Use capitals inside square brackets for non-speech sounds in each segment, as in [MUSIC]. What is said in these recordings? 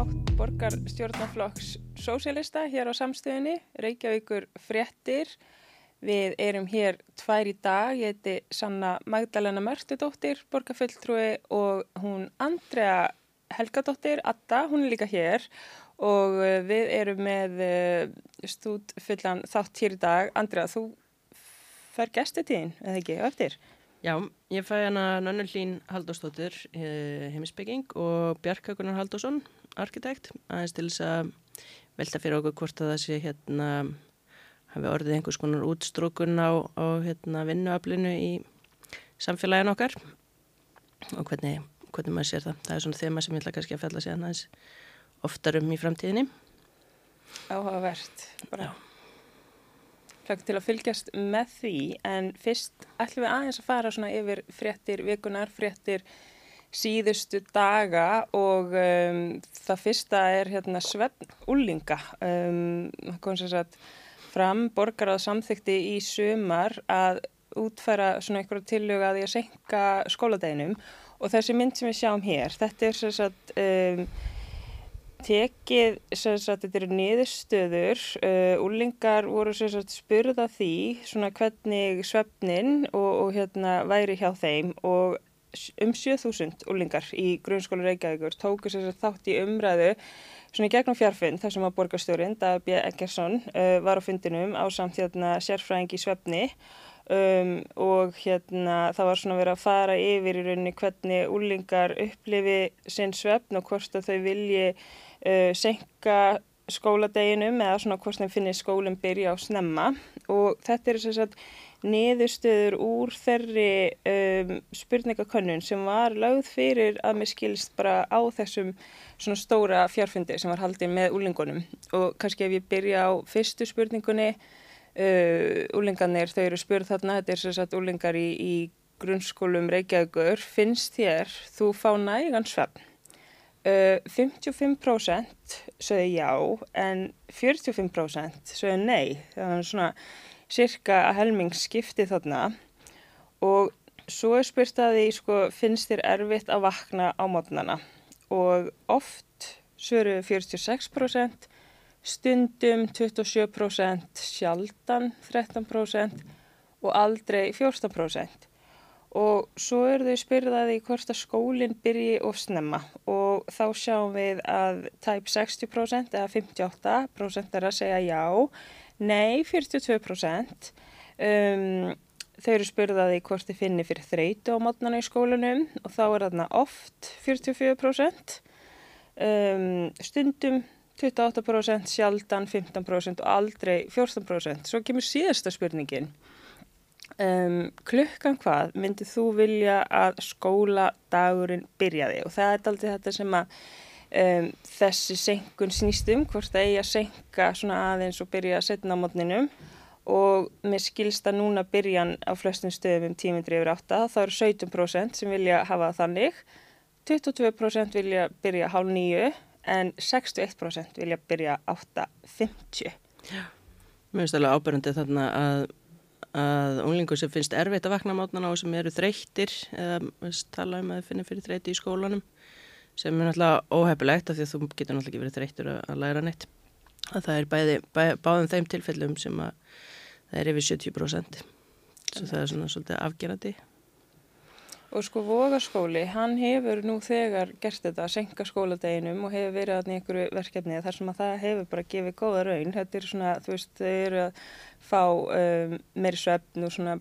þátt borgarstjórnaflokks sósélista hér á samstöðinni, Reykjavíkur fréttir. Við erum hér tvær í dag, ég heiti Sanna Magdalena Mörtudóttir, borgarfulltrúi og hún Andrea Helgadóttir, Atta, hún er líka hér og eh, við erum með eh, stúdfullan þátt hér í dag. Andrea, þú fær gæstutíðin, eða ekki, eftir? Já, ég fæ hana Nönnu Hlín Haldóstóttir, eh, heimisbygging og Bjarkakunar Haldósson, arkitekt, aðeins til þess að velta fyrir okkur hvort að það sé hérna, hafi orðið einhvers konar útstrókun á, á hérna, vinnuaflinu í samfélaginu okkar og hvernig, hvernig maður sér það. Það er svona þema sem ég ætla kannski að fella sig aðeins oftar um í framtíðinni. Áhugavert, bara. Já til að fylgjast með því en fyrst ætlum við aðeins að fara svona yfir fréttir vikunar, fréttir síðustu daga og um, það fyrsta er hérna svefn úlinga um, kom sér satt fram borgarað samþykti í sumar að útfæra svona einhverju tilög að því að senka skóladeginum og þessi mynd sem við sjáum hér, þetta er sér satt um, tekið, sagt, þetta eru niðurstöður, uh, úlingar voru sagt, spurða því svona hvernig svefnin og, og hérna væri hjá þeim og um 7000 úlingar í grunnskólu Reykjavíkur tóku sér þátt í umræðu svona í gegnum fjárfinn þar sem að borgarstjórin David B. Eggersson uh, var á fundinum á samt hérna sérfræðing í svefni Um, og hérna það var svona verið að fara yfir í rauninni hvernig úlingar upplifi sinn svefn og hvort að þau vilji uh, senka skóladeginum eða svona hvort þeim finnir skólinn byrja á snemma og þetta er þess að niðurstöður úr þeirri um, spurningakönnun sem var lögð fyrir að mér skilst bara á þessum svona stóra fjárfundi sem var haldið með úlingunum og kannski ef ég byrja á fyrstu spurningunni uh, úlingarnir þau eru spurð þarna, þetta er að úlingar í, í grunnskólum Reykjavíkur, finnst þér þú fá nægan svefn? Uh, 55% sögðu já en 45% sögðu nei. Það er svona cirka að helming skipti þarna. Og svo er spurt að því sko, finnst þér erfitt að vakna á mótnana og oft sögðu 46% stundum 27% sjaldan 13% og aldrei 14% og svo eru þau spyrðaði hvort að skólinn byrji of snemma og þá sjáum við að tæp 60% eða 58% er að segja já, nei 42%. Um, þau eru spyrðaði hvort þið finnir fyrir þreytu á mótnana í skólanum og þá er þarna oft 44%, um, stundum 28%, sjaldan 15% og aldrei 14%. Svo kemur síðasta spurningin. Um, klukkan hvað myndið þú vilja að skóladagurinn byrjaði? Og það er aldrei þetta sem að um, þessi senkun snýstum hvort það eigi að senka svona aðeins og byrja setna á mótninum og með skilsta núna byrjan á flestum stöðum um tímindri yfir átta. Þá eru 17% sem vilja hafa þannig. 22% vilja byrja hálf nýju en 61% vilja byrja 8.50 Mér finnst alveg ábærandi þarna að að unglingur sem finnst erfitt að vakna mátnana og sem eru þreyttir eða tala um að finnir fyrir þreyti í skólanum sem er náttúrulega óhefilegt af því að þú getur náttúrulega ekki verið þreyttur að, læra neitt. Að það er bæði, bæði, báðum þeim tilfellum sem að það er yfir 70% svo það er svona svolítið afgerandi Og sko Vogaskóli, hann hefur nú þegar gert þetta að senka skóladeginum og hefur verið að einhverju verkefni þar sem að það hefur bara gefið góða raun. Þetta er svona, þú veist, þau eru að fá um, meiri svefn og svona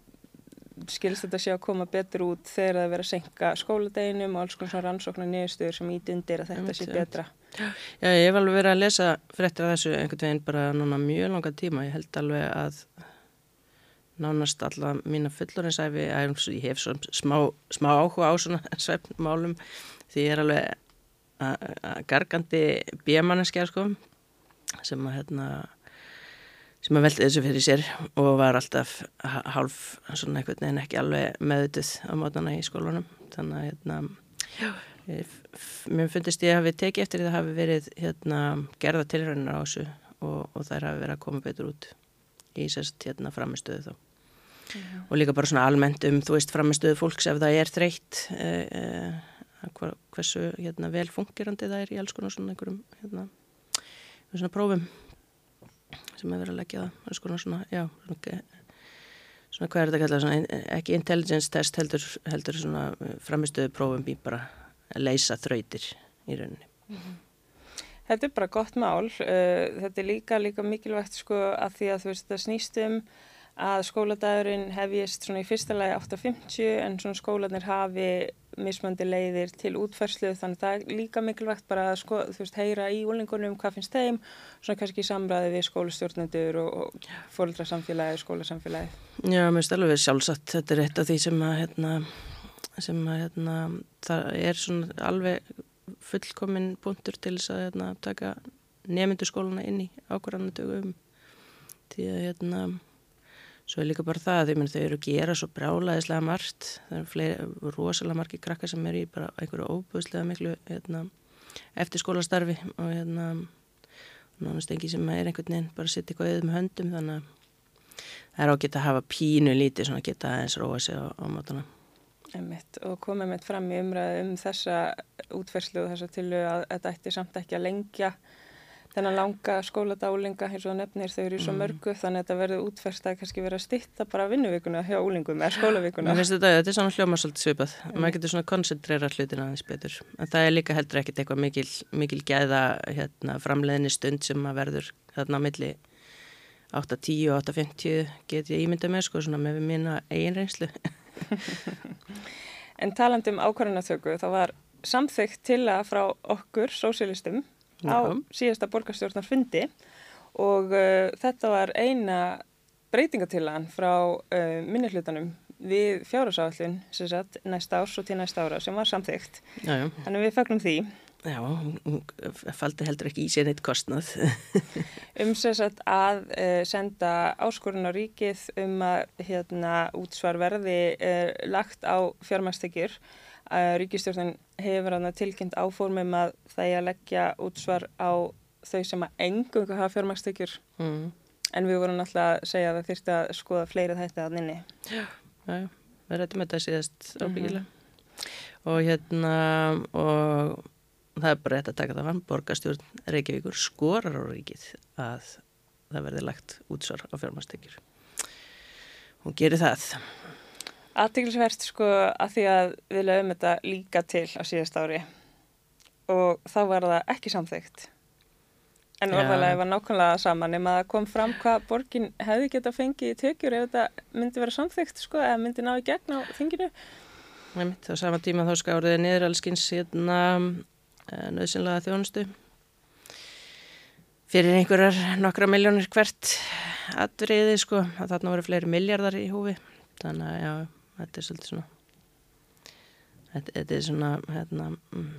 skilst þetta sé að koma betur út þegar það verið að senka skóladeginum og alls konar svona rannsóknar nýðustöður sem ít undir að þetta sé betra. Já, ég hef alveg verið að lesa fréttir af þessu einhvern veginn bara núna mjög langa tíma. Ég held alveg að nánast alla mína fullorinsæfi ég hef smá, smá áhuga á svona [LAUGHS] svefnmálum því ég er alveg gargandi bíamanneskja sko sem að hérna sem að veldi þessu fyrir sér og var alltaf hálf svona eitthvað en ekki alveg meðutuð á mótana í skólunum þannig að hérna já, ég, mér fundist ég að hafi tekið eftir því að hafi verið hérna gerða tilraunar á þessu og, og þær hafi verið að koma betur út í sérst hérna framistöðu þá Já. og líka bara svona almennt um þú veist framistöðu fólks ef það er þreytt uh, uh, hversu hérna, vel fungerandi það er í alls konar svona einhverjum hérna, svona prófum sem er verið að leggja það alls konar svona, já svona, svona hvað er þetta að kalla svona, ekki intelligence test heldur, heldur svona framistöðu prófum bí bara að leysa þrautir í rauninni mm -hmm. Þetta er bara gott mál, þetta er líka, líka mikilvægt sko að því að þú veist það snýstum að skóladagurinn hefjist svona í fyrsta lagi 8.50 en svona skólanir hafi mismandi leiðir til útferðslu þannig að það er líka mikilvægt bara að sko, veist heyra í úlingunum hvað finnst þeim svona kannski í samræði við skólastjórnendur og, og fólkdrasamfélagi, skólasamfélagi. Já, mér finnst alveg sjálfsagt þetta er eitt af því sem að hérna, sem að hérna, það er svona alveg fullkomin punktur til þess að hérna, taka nefndurskóluna inn í ákvarðanatöku um því að hérna svo er líka bara það að þau eru að gera svo brálaðislega margt. Það eru fleiri, rosalega margi krakkar sem eru í bara einhverju óbúðslega miklu hérna, eftir skólastarfi og hérna nánast engi sem er einhvern veginn bara að setja eitthvað auðum höndum. Þannig að það er ágætt að hafa pínu lítið svona að geta aðeins róa sig á, á mátana Einmitt, og komið mitt fram í umræðu um þessa útferðslu og þessa tilu að þetta ætti samt ekki að lengja þennan langa skóladálinga eins og nefnir þau eru í svo mm. mörgu þannig að þetta verður útferðst að kannski vera stitta bara vinnuvíkuna hjá úlingum eða skólavíkuna. Mér finnst þetta, þetta er svona hljóma svolítið svipað, mm. maður getur svona koncentrera hlutin aðeins betur, en það er líka heldur ekkert eitthvað mikil, mikil gæða hérna, framleiðinni stund sem að verður þarna á milli 8.10 og 8.50 get ég ímynda með sko svona með minna eigin reynslu [LAUGHS] En talandum ákvarðanatöku, þá var samþygt til að frá okkur, sósialistum, á síðasta borgarstjórnar fundi og uh, þetta var eina breytingatillagan frá uh, minnihlutanum við fjárhásáallin næsta árs og til næsta ára sem var samþygt. Þannig við fagnum því. Já, faldi heldur ekki í sér neitt kostnað. [LAUGHS] um sérsagt að uh, senda áskorun á ríkið um að hérna, útsvar verði uh, lagt á fjármæstekjur. Uh, Ríkistjórnum hefur hann tilkynnt áformum að það er að leggja útsvar á þau sem að engungu hafa fjármæstekjur. Mm. En við vorum alltaf að segja að það þurfti að skoða fleira þetta að nynni. Já, við rættum þetta síðast ábyggilega. Mm -hmm. Og hérna, og það er bara rétt að taka það fram borgastjórn Reykjavíkur skorar á ríkið að það verði lagt útsvar á fjármastekjur hún gerir það Aðtíkilsverst sko að því að við lögum þetta líka til á síðast ári. Og þá var það ekki samþygt en orðalega var nákvæmlega saman ef maður kom fram hvað borgin hefði geta fengið í tökjur ef þetta myndi vera samþygt sko eða myndi ná í gegn á þinginu. Þá sama tíma þá skáriði niður allskins hérna Eh, nöðsynlega þjónustu. Fyrir einhverjar nokkra miljónir hvert aðriði sko að þarna voru fleiri miljardar í húfi. Þannig að já, þetta er svolítið svona þetta, þetta er svona hérna mm,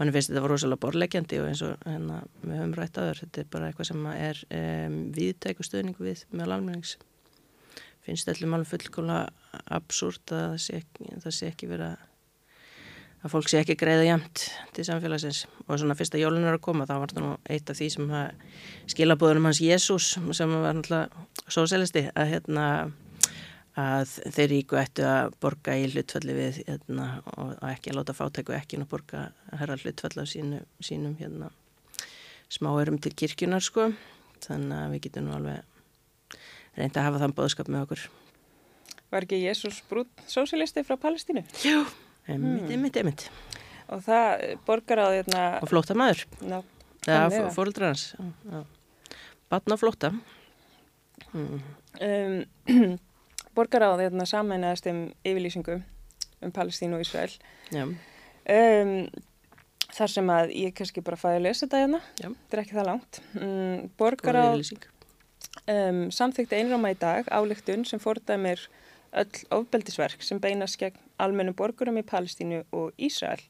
manni finnst þetta var rosalega borlegjandi og eins og hérna við höfum rætt aður þetta er bara eitthvað sem er um, viðtækustöðning við með almennings. Finnst þetta alveg fullkóla absúrt að það sé ekki, það sé ekki vera að fólk sé ekki greiða jæmt til samfélagsins. Og svona fyrst að jólun er að koma þá var þetta nú eitt af því sem skilabóðunum hans Jésús sem var náttúrulega sóselisti að hérna að þeir ríku ættu að borga í hlutfalli við hérna, og ekki að láta fátæku ekki að borga herra hlutfalli á sínu, sínum hérna, smáerum til kirkjunar sko þannig að við getum nú alveg reynda að hafa þann bóðskap með okkur Var ekki Jésús brútt sóselisti frá Palestínu? Jú Emitt, hmm. emitt, emitt. Og það borgar á því hérna... Og flóta maður. Ná, það er fóröldrar hans. Batna flóta. Hmm. Um, [CLEARS THROAT] borgar á því hérna samænast um yfirlýsingu um Palestínu og Ísrael. Um, þar sem að ég kannski bara fæði að lesa þetta hérna. Þetta er ekki það langt. Um, borgar á samþykti einráma í dag álíktun sem fordæmir öll ofbeldisverk sem beinast gegn almennum borgurum í Palestínu og Ísrael.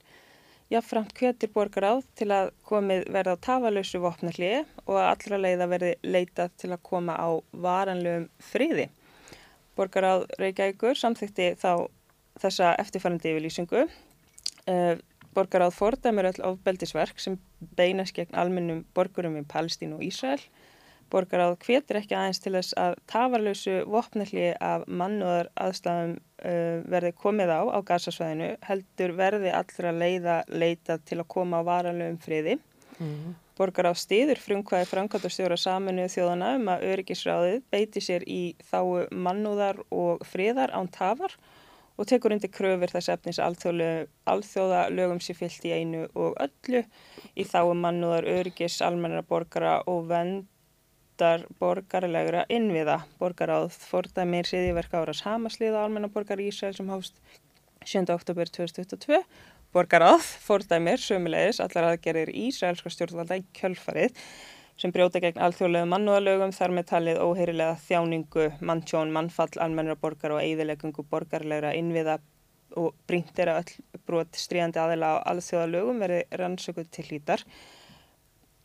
Jáfnframt hvetir borgar áð til að komið verða á tafalösu vopnallið og að allra leiða verði leitað til að koma á varanlegum friði. Borgar áð Reykjavíkur samþykti þá þessa eftirfærandi yfirlýsingu. Eh, borgar áð fordæmur öll ofbeldisverk sem beinast gegn almennum borgurum í Palestínu og Ísrael Borgaráð hvetir ekki aðeins til þess að tafarlausu vopnalli af mannúðar aðstæðum uh, verði komið á á gasasvæðinu heldur verði allra leiða leita til að koma á varanlegum friði. Mm. Borgaráð stýður frumkvæði framkvæmtastjóra saminu þjóðana um að öryggisráðið beiti sér í þáu mannúðar og friðar án tafar og tekur undir kröfur þess efnis alþjóða lögum sér fyllt í einu og öllu í þáu mannúðar öryggis, almennara borgara og vend stjórnar borgarlegra innviða. Borgaráð fordæmir síðiverk áras Hamaslið og almenna borgar Ísrael sem hást 7. oktober 2022. Borgaráð fordæmir sömulegis allar aðgerir Ísraelska stjórnvalda í kjölfarið sem brjóta gegn alþjóðlegu mannúðalögum þar með talið óheyrilega þjáningu, manntjón, mannfall, almennra borgar og eigðilegungu borgarlegra innviða og brínt er að öll brot stríðandi aðila á alþjóðalögum verði rannsökuð til hlítar.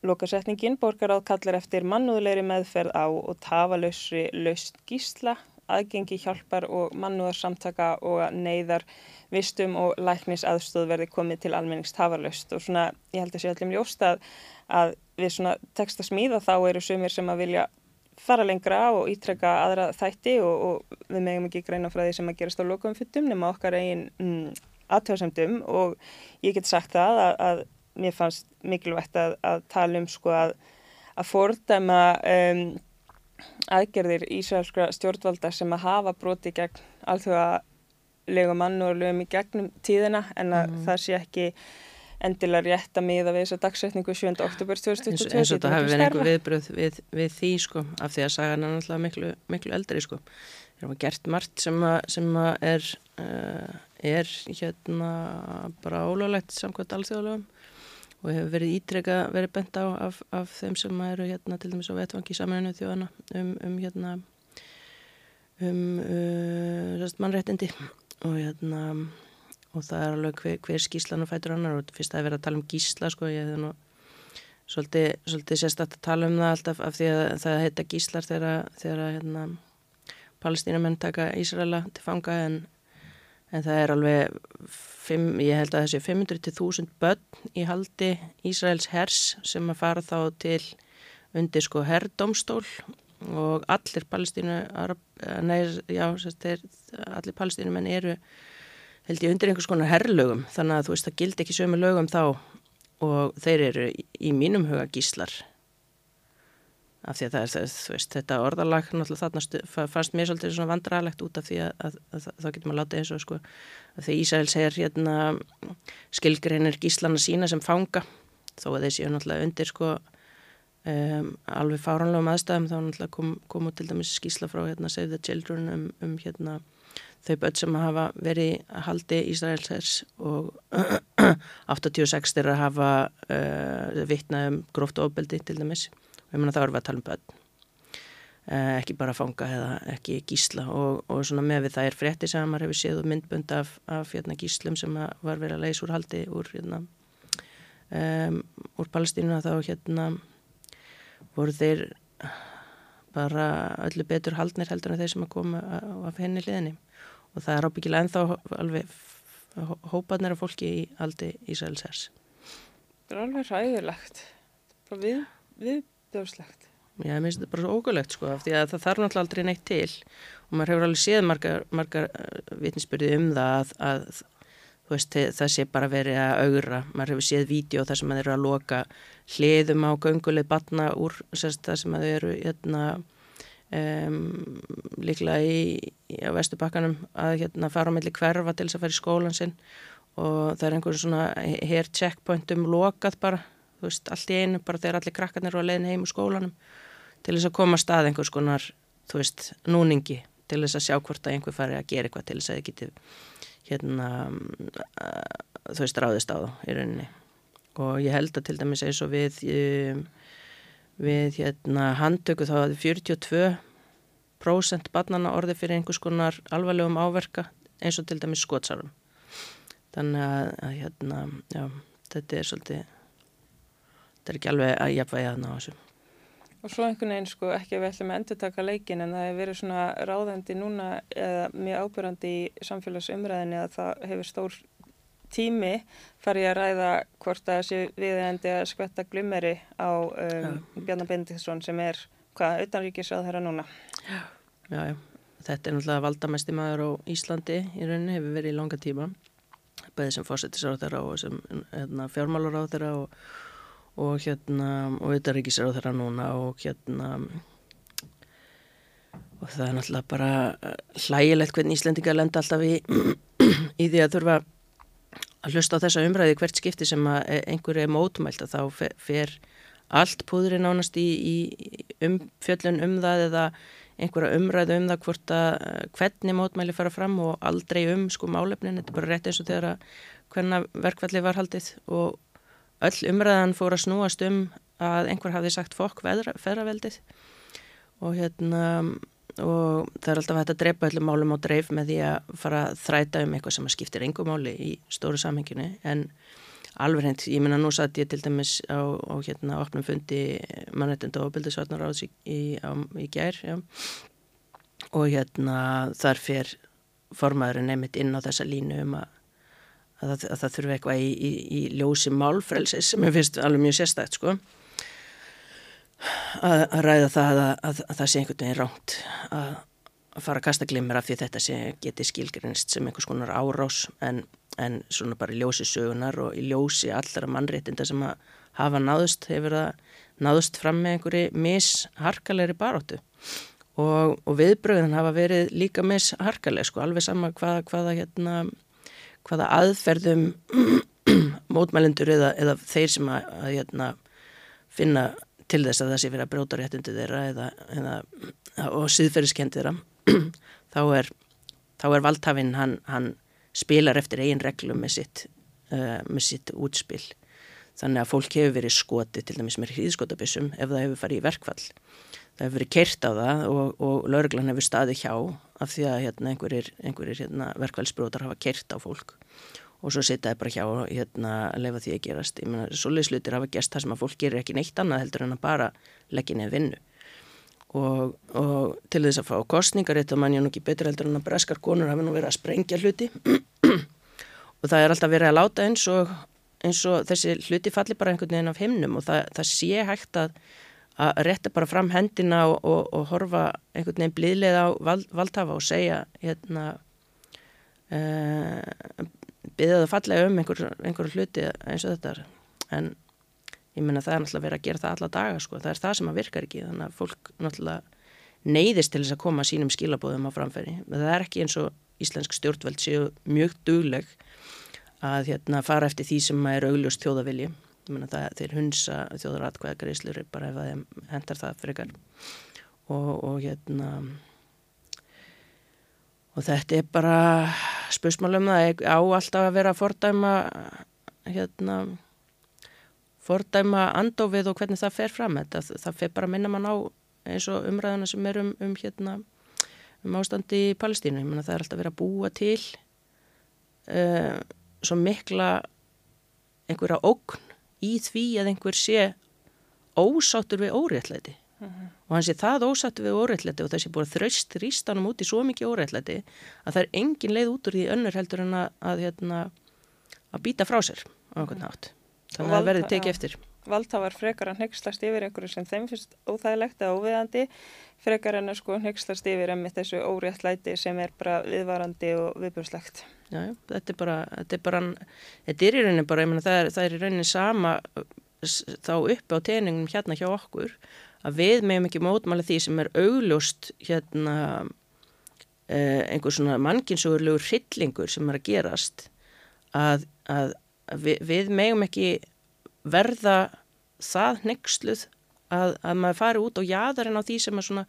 Lokasetningin borgaráð kallar eftir mannúðleiri meðferð á og tafalausri laust gísla, aðgengi hjálpar og mannúðarsamtaka og neyðar vistum og læknis aðstóð verði komið til almennings tafalaust og svona ég held að sé allir mjög að, að við svona texta smíða þá eru sumir sem að vilja fara lengra og ítrekka aðra þætti og, og við megum ekki greina frá því sem að gerast á lokum fyttum nema okkar eigin mm, aðtöðsendum og ég get sagt það að, að mér fannst mikilvægt að, að tala um sko að, að fordæma um, aðgerðir Ísraelskra stjórnvalda sem að hafa broti gegn alþjóðalegu mann og lögum í gegnum tíðina en að mm. það sé ekki endilega rétt að miða við þessa dagsetningu 7. oktober 2022 eins og þetta hafi verið einhver viðbröð við, við því sko af því að sagan er náttúrulega miklu, miklu eldri sko það var gert margt sem að, sem að er uh, er hérna bara ólöglegt samkvæmt alþjóðalögum og hefur verið ítreka verið bent á af, af þeim sem eru hérna til dæmis á vettvangi saminu þjóðana um, um hérna um uh, mannréttindi og hérna og það er alveg hver, hver skíslan og fætur annar og fyrst að er verið að tala um gísla sko ég hef nú svolítið, svolítið sérstætt að tala um það alltaf af því að það heita gíslar þegar, þegar hérna palestínamenn taka Ísraela til fanga en en það er alveg, fimm, ég held að þessi 500.000 börn í haldi Ísraels hers sem að fara þá til undir sko herrdomstól og allir palestínu, eh, neir, já, þeir, allir palestínumenn eru held ég undir einhvers konar herrlögum þannig að þú veist það gildi ekki sömu lögum þá og þeir eru í mínum huga gíslar af því að það er, veist, þetta orðalag náttúrulega þarna fannst mér svolítið svona vandrarlegt út af því að, að, að, að þá getur maður látið eins og sko að því Ísæl segir hérna skilgreinir gíslana sína sem fanga þó að þessi er náttúrulega undir sko um, alveg fáranlegum aðstæðum þá náttúrulega kom, komu til dæmis skísla frá hérna Save the Children um, um hérna þau börn sem hafa verið að haldi Ísraelsers og [CLEARS THROAT] 86 þeirra hafa uh, vittnað um gróft ofbeldi til dæmis ég menna þá erum við að tala um börn. Eh, ekki bara fanga eða ekki gísla. Og, og svona með við það er frétti sem maður hefur séð myndbönd af, af hérna, gíslum sem var verið að leysa úr haldi úr, hérna, um, úr Palestínu þá hérna voru þeir bara öllu betur haldnir heldur en þeir sem að koma af henni hliðinni. Og það er ábyggilega ennþá alveg hópanir af fólki í haldi Ísælsers Það er alveg ræðilegt við, við döfslegt. Já, mér finnst þetta bara svo ógulegt sko, af því að það þarf náttúrulega aldrei neitt til. Og maður hefur alveg séð margar, margar uh, vitninsbyrði um það að, að veist, það sé bara verið að augra, maður hefur séð vídeo þar sem maður eru að loka hliðum á gönguleg batna úr sérst, það sem maður eru hérna, um, líklega í, í á vestubakkanum að hérna, fara á melli hverfa til þess að fara í skólan sinn. Og það er einhverjum svona hair checkpointum lokað bara þú veist, allt í einu, bara þegar allir krakkarnir eru að leiðin heim úr skólanum til þess að koma stað einhvers konar, þú veist, núningi til þess að sjá hvort að einhver fari að gera eitthvað til þess að þið geti hérna, uh, þú veist, ráðist á þá í rauninni. Og ég held að til dæmis eins og við um, við hérna handtöku þá að 42% barnana orði fyrir einhvers konar alvarlegum áverka eins og til dæmis skotsarum þannig að, að hérna, já, þetta er svolítið þetta er ekki alveg að jafnvægi að ná þessu. Og svo einhvern veginn sko ekki að við ætlum að endur taka leikin en það hefur verið svona ráðandi núna eða mjög ábyrgandi í samfélagsumræðinni að það hefur stór tími farið að ræða hvort að þessi viðendi að skvetta glumeri á um, ja. Bjarnar Bendiktsson sem er hvað auðanríkisráð þeirra núna. Já, já, þetta er náttúrulega valdamæsti maður á Íslandi í rauninni, hefur verið í langa tíma, bæðið sem fósettisráð þeirra og sem hérna, fjármálaráð þeirra og, og hérna, og auðanríkisráð þeirra núna og hérna, og það er náttúrulega bara hlægilegt hvernig Íslendinga lenda alltaf í, [CLEARS THROAT] í því að þurfa að hlusta á þessa umræði hvert skipti sem að einhver er mótumælt að þá fer allt púðri nánast í, í umfjöllun um það eða einhverja umræðu um það hvort að hvernig mótmæli fara fram og aldrei um sko málefnin, þetta er bara rétt eins og þegar að hvernig verkvalli var haldið og öll umræðan fór að snúast um að einhver hafi sagt fokk feðraveldið og hérna og það er alltaf hægt að drepa öllum málum á dreif með því að fara að þræta um eitthvað sem skiptir engum máli í stóru samhenginu en alveg hreint, ég minna nú satt ég til dæmis á, á hérna opnum fundi mannættinda og bildisvarnar áðs í, í, í gær já. og hérna þar fer formaðurinn nefnitt inn á þessa línu um að, að, að, að það þurfi eitthvað í, í ljósi málfrelsis sem ég finnst alveg mjög sérstætt sko. Að, ræða það að, að, að það sé einhvern veginn ránt að, fara að kasta glimmer af því þetta sé geti skilgrinst sem einhvers konar árás en, en svona bara í ljósi sögunar og í ljósi allra mannréttinda sem að hafa náðust hefur það náðust fram með einhverju misharkalegri baróttu og, og viðbröðin hafa verið líka misharkaleg sko alveg sama hvaða, hvaða, hérna, hvaða aðferðum [CLEARS THROAT] mótmælendur eða, eða þeir sem að, að hérna, finna til þess að það sé fyrir að bróta réttundi þeirra eða, eða, og síðferðiskendi þeirra [CLEARS THROAT] þá er, er valdhafinn hann, hann spilar eftir eigin reglum með sitt, uh, með sitt útspil þannig að fólk hefur verið skoti til dæmis með hríðskotabissum ef það hefur farið í verkfall það hefur verið keirt á það og, og lauruglan hefur staðið hjá af því að hérna, einhverjir, einhverjir hérna, verkfallsbrótar hafa keirt á fólk og svo setjaði bara hjá hérna að lefa því að gerast. Ég meina, solislutir hafa gerst það sem að fólk gerir ekki neitt annað heldur en að bara leggja niður vinnu. Og, og til þess að fá kostningar, þetta mann ég nú ekki betur heldur en að breskar konur hafi nú verið að sprengja hluti [CLEARS THROAT] og það er alltaf verið að láta eins og, eins og þessi hluti falli bara einhvern veginn af himnum og það, það sé hægt að, að rétta bara fram hendina og, og, og horfa einhvern veginn blíðlega á vald, valdhafa og segja hérna uh, byggðið að fallega um einhver, einhver hluti eins og þetta en ég menna það er náttúrulega verið að gera það alla daga sko, það er það sem að virkar ekki þannig að fólk náttúrulega neyðist til þess að koma sínum skilabóðum á framfæri. Það er ekki eins og íslensk stjórnveld séu mjög dugleg að hérna, fara eftir því sem er augljóst þjóðavilji það, þeir hunsa þjóðaratkvæða greiðslur bara ef það hendar það frekar. Og, og hérna og þetta er bara spursmálum það. Á alltaf að vera fordæma hérna fordæma andofið og hvernig það fer fram. Þetta, það fer bara að minna mann á eins og umræðuna sem er um, um hérna um ástandi í Palestínu. Ég menna það er alltaf verið að búa til uh, svo mikla einhverja ógn í því að einhver sé ósáttur við óréttleiti uh -huh. og hann sé það ósatt við óreittlæti og þessi búið þraust rístanum út í svo mikið óreittlæti að það er engin leið út úr því önnur heldur en að, að, hérna, að býta frá sér á einhvern nátt. Þannig að það verði tekið eftir. Valdhafar frekar að nexlast yfir einhverju sem þeim finnst óþægilegt eða óviðandi frekar en að sko nexlast yfir með þessu óréttlæti sem er bara viðvarandi og viðbjörnslegt. Já, já, þetta er bara, þetta er bara, þetta er í rauninni bara, ég menna það er, það er í rauninni sama þá upp á teiningum hérna hjá okkur að við meðum ekki mótmála því sem er augljóst hérna eh, einhver svona mannkinsugurlegur hryllingur sem er að gerast að, að við, við meðum ekki verða það nexluð að, að maður fari út og jáðarinn á því sem er svona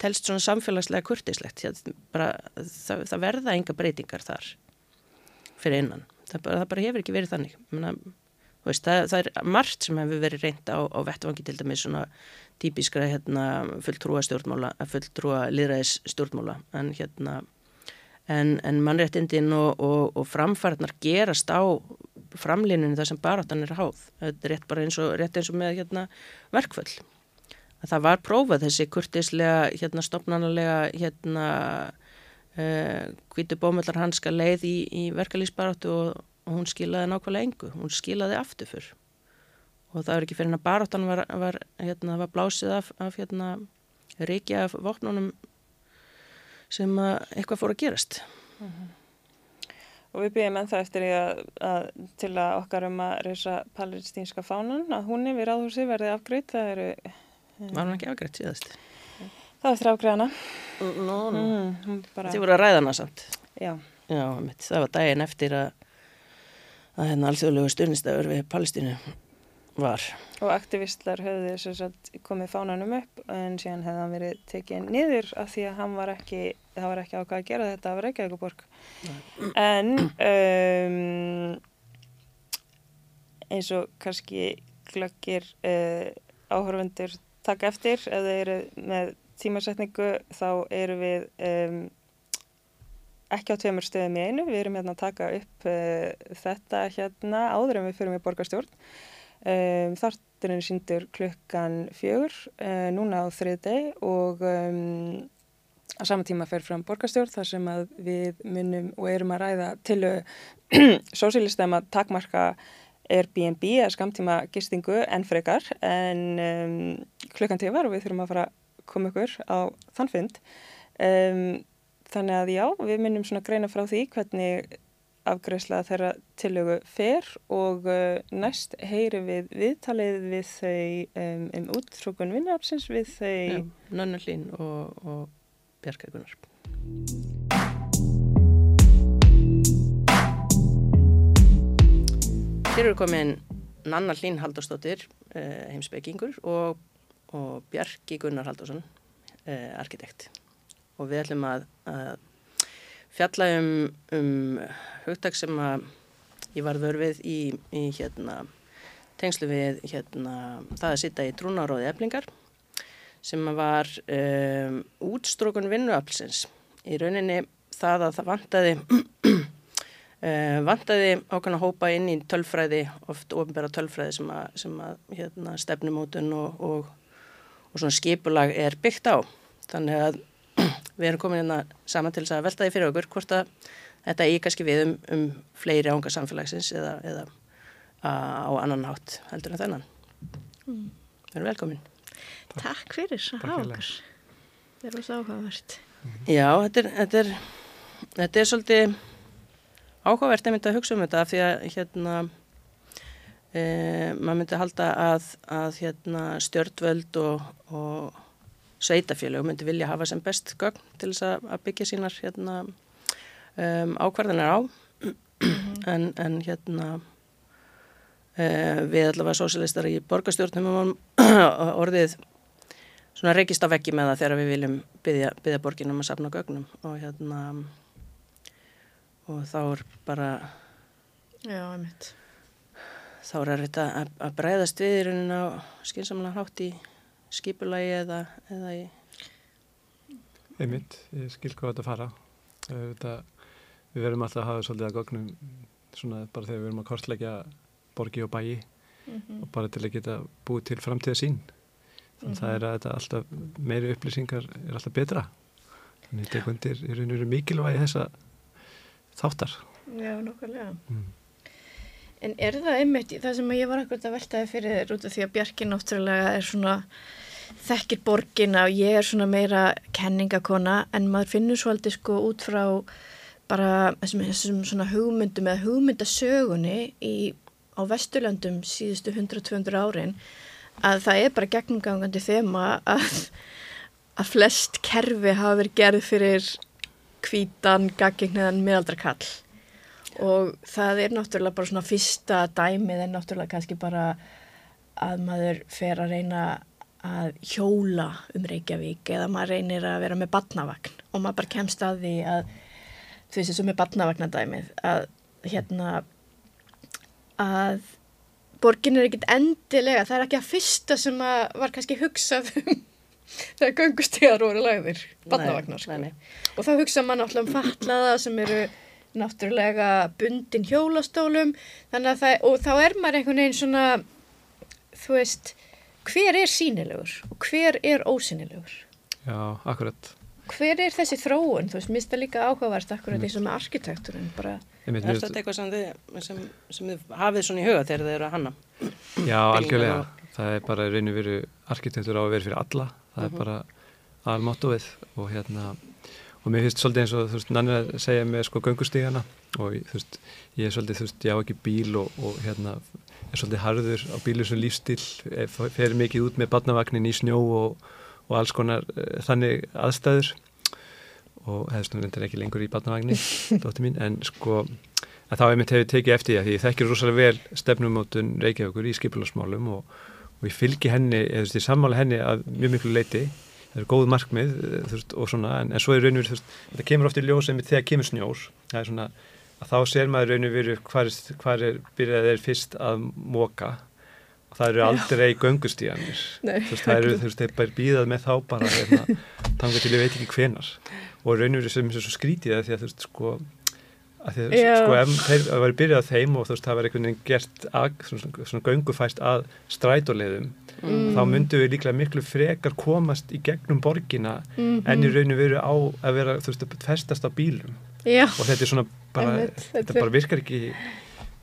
telst svona samfélagslega kurtislegt bara, það, það verða enga breytingar þar fyrir innan. Það bara, það bara hefur ekki verið þannig. Menna, veist, það, það er margt sem hefur verið reynd á, á vettvangi til dæmis svona típiskra hérna, fulltrúa stjórnmála, fulltrúa liðræðis stjórnmála en, hérna, en, en mannréttindin og, og, og framfarnar gerast á framlínunni þar sem baráttan er háð. Þetta er rétt bara eins og, eins og með hérna, verkvöld. Það var prófað þessi kurtislega, hérna, stopnarnalega, hérna, uh, bómöllar hanska leið í, í verkalýsbaráttu og, og hún skilaði nákvæmlega engu. Hún skilaði aftur fyrr og það er ekki fyrir hennar baráttan var, var, hérna, var blásið af, af hérna, reiki af vopnunum sem að eitthvað fór að gerast. Og við byggjum ennþá eftir í að, að til að okkar um að reysa palestínska fánan að hún yfir áðursi verði afgreitt. Það eru, Var hann ekki afgreitt síðast? það eftir afgreiðana. Nú, nú. Mm, hún bara, Þið voru að ræða hana samt. já, Já, mitt, það var daginn eftir að, að hérna alþjóðlegu stundistæður við Palestínu var. og aktivistlar höfðu sem sagt komið fánanum upp en síðan hefði hann verið tekið niður af því að hann var ekki, það var ekki ákvað að gera þetta af Reykjavíkuborg. En um, eins og kannski glöggir uh, áhörfundur taka eftir ef þeir eru með tímasetningu þá eru við um, ekki á tveimur stöðum í einu. Við erum hérna að taka upp uh, þetta hérna áður en við fyrir með borgarstjórn. Um, Þátturinn síndur klukkan fjögur uh, núna á þriðdeg og um, á sama tíma fer fram borgarstjórn þar sem að við munum og erum að ræða til [CLEARS THROAT] sósílistem að takmarka Airbnb eða skamtíma gistingu en frekar en um, klukkan tíu var og við þurfum að fara að koma ykkur á þann fund. Um, þannig að já, við munum svona greina frá því hvernig afgreðsla þeirra tillögu fer og uh, næst heyri við viðtalið við þau um, um úttrúkun vinnarapsins við þau Nönnu Hlín og, og Bjarka Gunnar. Hér eru komin Nanna Hlín Haldurstóttir, eh, heimsbyggingur og, og Bjarki Gunnar Haldursson, eh, arkitekt. Og við ætlum að, að fjalla um, um hugtak sem að ég var vörfið í, í hérna, tengslu við hérna, það að sitta í trúnaróði eflingar sem var um, útstrókun vinnuaflsins. Í rauninni það að það vantaði, uh, [CLEARS THROAT] vantaði ákveðna hópa inn í tölfræði, oft ofinbæra tölfræði sem að, sem að hérna, stefnumótun og, og, og svona skipulag er byggt á. Þannig að við erum komin hérna saman til þess að velta því fyrir okkur hvort að þetta í kannski við um, um fleiri ánga samfélagsins eða, eða á annan hátt heldur en þennan. Mm. Við erum velkomin. Takk fyrir að hafa okkur. Það er alveg áhugavert. Já, þetta er, þetta er, þetta er svolítið áhugavert að mynda að hugsa um þetta því að hérna e, maður myndi halda að, að hérna, stjörnvöld og, og sveitafélög myndi vilja hafa sem best gögn til þess að, að byggja sínar hérna, um, ákvarðanir á. En, en hérna e, við allavega sósialistar í borgarstjórnum [COUGHS] orðið svona reykist á veggi með það þegar við viljum byggja, byggja borginum að safna gögnum. Og hérna og þá er bara Já, einmitt. þá er þetta að, að breyðast við í raunin á skynsamlega hátt í skipulagi eða, eða í Einmitt, ég skil hvað þetta fara þetta, við verðum alltaf að hafa svolítið að gögnum svona bara þegar við verðum að kortleggja borgi og bæi mm -hmm. og bara til að geta búið til framtíða sín þannig mm -hmm. það er að þetta alltaf meiri upplýsingar er alltaf betra þannig þetta er veru mikilvægi þessa þáttar Já, nokkulega mm. En er það einmitt það sem ég var akkurat að veltaði fyrir þér út af því að Bjarki náttúrulega er svona þekkir borgina og ég er svona meira kenningakona en maður finnur svolítið sko út frá bara þessum, þessum svona hugmyndum eða hugmyndasögunni í, á Vesturlandum síðustu 100-200 árin að það er bara gegnumgangandi þema að, að flest kerfi hafa verið gerð fyrir kvítan, gaggingniðan, miðaldrakall og það er náttúrulega bara svona fyrsta dæmið er náttúrulega kannski bara að maður fer að reyna að hjóla um Reykjavík eða maður reynir að vera með badnavagn og maður bara kemst að því að þú veist þessu með badnavagnadæmið að hérna að borgin er ekkit endilega það er ekki að fyrsta sem að var kannski hugsað um [LAUGHS] þegar göngustegar voru lagðir badnavagnar sko. og þá hugsa maður náttúrulega um fatlaða sem eru náttúrulega bundin hjólastólum þannig að það, og þá er maður einhvern veginn svona þú veist hver er sínilegur og hver er ósínilegur Já, akkurat Hver er þessi þróun? Þú veist, mista líka áhugavert akkurat eins og með arkitekturinn bara. Er þetta eitthvað sem þið, sem, sem þið hafið svona í huga þegar þið eru að hanna? Já, algjörlega. Og... Það er bara raun og veru arkitektur á að vera fyrir alla. Það uh -huh. er Mhm. bara almáttuð og hérna og mér finnst svolítið eins og þú veist nanni að segja með sko göngustígana og þú veist ég er svolítið þú veist ég á ekki bíl og, og hérna er svolítið harður á bílu sem lífstil fer mikið út með badnavagnin í snjó og, og alls konar uh, þannig aðstæður. Og hefðist nú reyndar ekki lengur í badnavagnin [LAUGHS] dótti mín en sko að þá hefur ég tekið eftir því að ég þekkir rosalega vel stefnumótun Reykjavíkur í skipilagsmálum og, og ég fylgi henni, eða þú veist ég sammála henni að mjög miklu leiti það eru góð markmið eh, veist, og svona en, en svo er raun og veru þetta kemur oft í ljós en þegar kemur snjór. Það er svona að þá ser maður raun og veru hvað er, hvar er byrjað þeir fyrst að móka og það eru aldrei göngustíjanir [LAUGHS] það eru þú veist þeir býðað með þá bara hérna, [LAUGHS] þannig til ég veit ekki hvenar og raun og veru sem er svo skrítið því að þú veist sko að því að sko ef þeir var byrjað þeim og þú veist það var einhvern veginn gert að, svona, svona göngufæst að strætóleiðum mm. þá myndum við líklega miklu frekar komast í gegnum borgina mm -hmm. en í rauninu veru á að vera þú veist að festast á bílum Já. og þetta er svona bara, Einmitt, þetta bara virkar ekki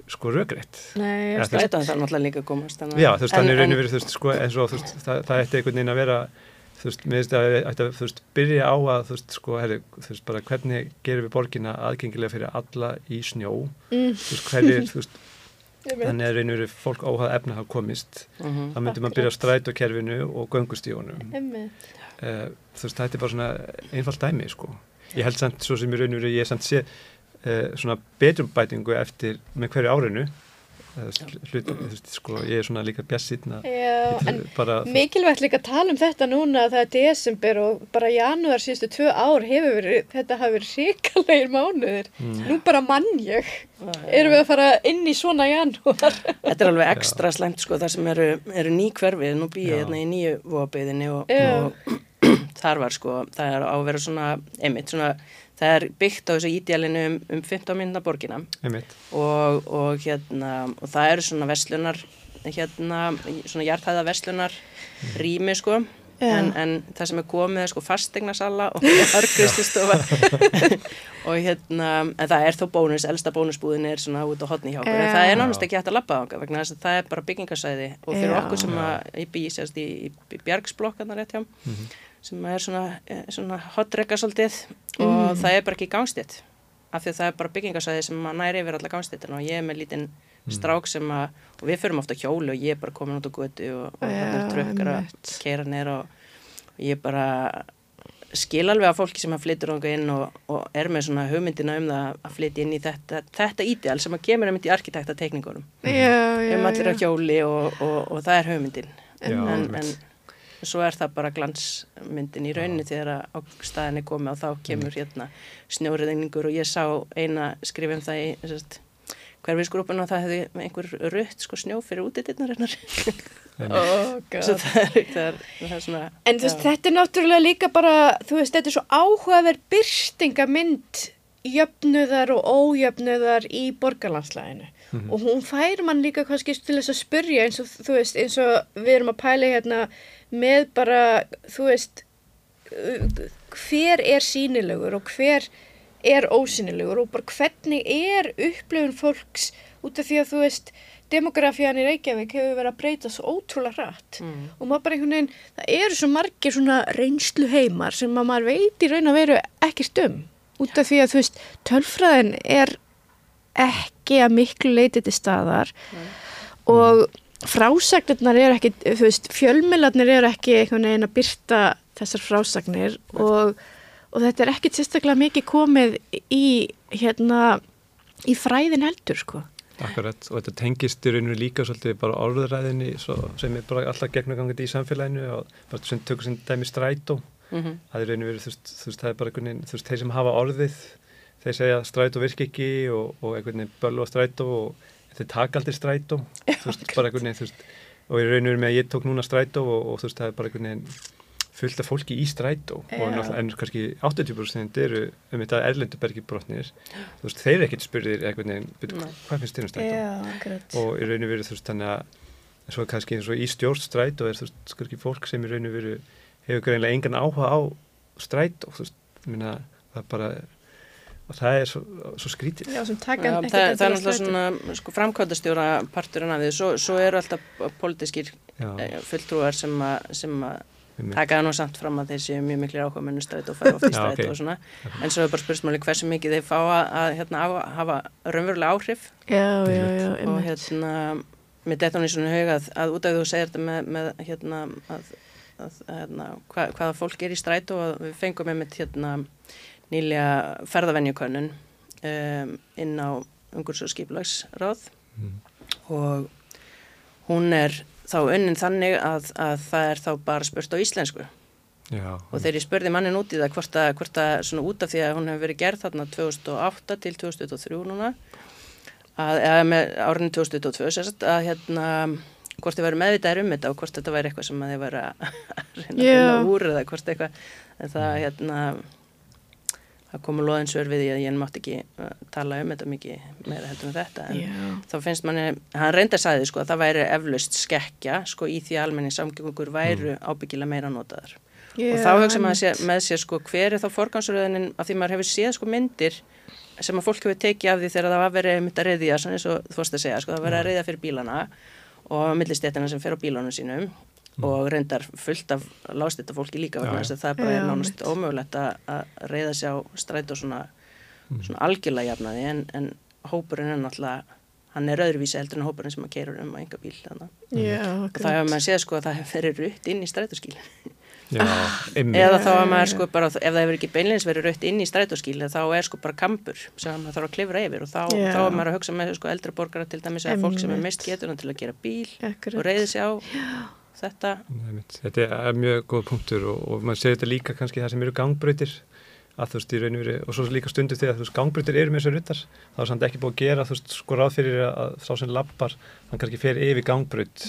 sko strætóin það er náttúrulega líka komast Já þú veist þannig í rauninu veru þú veist sko eins og þú veist það, það ætti einhvern veginn að vera þú veist, mér finnst að þetta, þú veist, byrja á að, þú veist, sko, herri, þú veist, bara hvernig gerum við borgina aðgengilega fyrir alla í snjó, mm. þú veist, hverjir, þú veist, [LAUGHS] þannig að reynur fólk óhað efna hafa komist, mhm. -huh. þá myndir maður byrja á strætókerfinu og göngustífunum. Uh, þú veist, þetta er bara svona einfallt dæmi, sko. Ég held samt, svo sem ég reynur, ég er samt sé uh, svona betrumbætingu eftir með hverju árinu hlut, sko, ég er svona líka bjassinn mikilvægt líka að tala um þetta núna það er desember og bara janúar síðustu tvö ár hefur verið þetta hafi verið ríkalegir mánuðir. Mm. nú bara mann ég. Erum við að fara inn í svona janúar? [LAUGHS] Þetta er alveg ekstra slemt sko það sem eru, eru ný hverfið nú býið hérna í nýju vóabiðinni og, og [CLEARS THROAT] þar var sko það er á að vera svona einmitt svona það er byggt á þessu ídjælinu um, um 15 minna borgina. Og, og, hérna, og það eru svona verslunar hérna, svona hjartæða verslunar mm. rými sko. En, en það sem er komið er sko fastegnarsalla og örgriðslistofa [LAUGHS] og hérna en það er þó bónus, elsta bónusbúðin er svona út á hotni hjá okkur, en það er náttúrulega ekki hægt að lappa á okkur vegna þess að það er bara byggingarsæði og fyrir Já. okkur sem að ég býsast í, í, í bjargsblokkarna rétt hjá. Mm -hmm sem er svona, eh, svona hotregga svolítið og mm. það er bara ekki gangstitt af því að það er bara byggingarsæði sem næri yfir alla gangstittin og ég er með lítinn mm. strák sem að, og við förum ofta hjólu og ég er bara komin út á götu og, og hann er trökkar að keira neyra og, og ég bara skil alveg að fólki sem að flyttur ánga inn og, og er með svona hugmyndina um það að flytja inn í þetta, þetta ídjál sem að kemur um þetta í arkitektatekningunum um allir á hjóli og, og, og það er hugmyndin. En, en, en svo er það bara glansmyndin í rauninni þegar á staðinni komi og þá kemur mm. hérna snjóriðningur og ég sá eina skrifum það í hverfisgrúpun og það hefði einhver rött sko snjó fyrir útitinnar hennar. [LAUGHS] Oh, það er, það er, það er svona, en þú veist þetta er náttúrulega líka bara þú veist þetta er svo áhugaverð byrstingamind jöfnuðar og ójöfnuðar í borgarlandslæðinu. Mm -hmm. og hún fær mann líka kannski til þess að spurja eins og þú veist eins og við erum að pæla hérna með bara þú veist hver er sínilegur og hver er ósýnilegur og bara hvernig er upplöfun fólks út af því að þú veist demografían í Reykjavík hefur verið að breyta svo ótrúlega rætt mm. og maður bara einhvern veginn, það eru svo margir svona reynslu heimar sem maður veit í raun að veru ekki stum út af því að þú veist, tölfræðin er ekki að miklu leiti til staðar mm. og frásagnirnar eru ekki, þú veist, fjölmiðlarnir eru ekki einhvern veginn að byrta þessar frásagnir og, og þetta er ekkit sérstaklega mikið komið í hérna í fræðin heldur sko. Akkurat og þetta tengist í rauninu líka svolítið bara orðræðinni sem er bara alltaf gegnugangandi í samfélaginu og bara sem tökur sem dæmi strætó. Mm -hmm. það er rauninu verið, þú veist, það er bara einhvern veginn, þú veist, þeir sem hafa orðið þeir segja strætó virk ekki og, og einhvern veginn bölva strætó og þeir taka aldrei strætó. Þú veist, bara einhvern veginn, og í rauninu með að ég tók núna strætó og, og þú veist, það er bara einhvern veginn fullt af fólki í strætó. Og en kannski 80% eru um þetta erlendubergi brotnir þú veist, þeir ekkert spurðir einhvern veginn, hvað finnst þér um strætó? Já, og í rauninu verið þú veist, þannig að svo kannski eins og í stjórnstrætó er þú veist, kannski fólk sem í rauninu verið hefur greinlega engan áhuga á strætó þú veist, minna, það bara og það er svo, svo skrítið. Já, það, það, það er náttúrulega svona sko, framkvæmdastjóra parturinn af því. Svo, svo eru alltaf pólitískir eh, fulltrúar sem að taka það nú samt fram að þeir séu mjög miklir áhuga mennu stræt og fara oft [LAUGHS] í Já, stræt ok. og svona. En svo er bara spursmáli hversu mikið þeir fá að, að hérna, hafa raunverulega áhrif. Já, já, já, og hérna mér detta hún í svona huga að, að út af því þú segir þetta með, með hérna að, að, hérna, hva, hvaða fólk er í stræt og við fengum einmitt hérna nýlega ferðavenjukönnun um, inn á umhverfs og skiplagsráð Mm. og hún er þá unnin þannig að, að það er þá bara spurt á íslensku Já, og þegar ég spurði mannin út í það hvort að, hvort að svona út af því að hún hefur verið gerð þarna 2008 til 2023 núna að, eða með árinu 2022 sérst, að hérna hvort þið væri meðvitaðir um þetta og hvort þetta væri eitthvað sem að þið væri að [LAUGHS] reyna að Já. finna úr eða hvort eitthvað en það hérna það komu loðinsör við því að ég mátti ekki uh, tala um þetta mikið meira heldur en þetta en Já. þá finnst manni, hann reyndar sagði sko að það væri eflaust skekkja sko í því að almenni samgöngur væru ábyggilega meira notaðar. Og þá hugsa maður með sér sko hver er þá forgansröðunin af því maður hefur séð sko myndir sem að fólk hefur tekið af því þegar það var verið mynd að reyðja, svona eins og þú vorst að segja sko það var verið að reyðja fyrir bílana og millistéttina sem fer á bílunum sínum og reyndar fullt af lástetta fólki líka vegna þess að það bara er nánast ómögulegt að, að reyða sig á stræt og svona, svona algjörlega jafnaði en, en hópurinn er náttúrulega hann er öðruvísi heldur en hópurinn sem að keirur um á enga bíl þannig Já, og það hefur maður séð sko að það hefur verið rutt inn í strætóskíl já, [LAUGHS] einmitt. eða þá að maður sko bara, ef það hefur ekki beinleins verið rutt inn í strætóskíl þá er sko bara kampur sem maður þarf að klifra yfir og þá, þá er maður að hugsa með sko eldri borgara til dæmis eða fólk sem er mist getuna til að gera bíl Akkurat. og reyði sig á þetta Einmitt. Þetta er mjög góð punktur og, og maður segir þetta líka kannski það sem eru gangbrautir að þú veist í raun og veru og svo líka stundu þegar þú veist gangbrautir eru með þessu ruttar þá er samt ekki búið að gera þú veist sko ráð fyrir að sá sem lappar hann kannski fer yfir gangbraut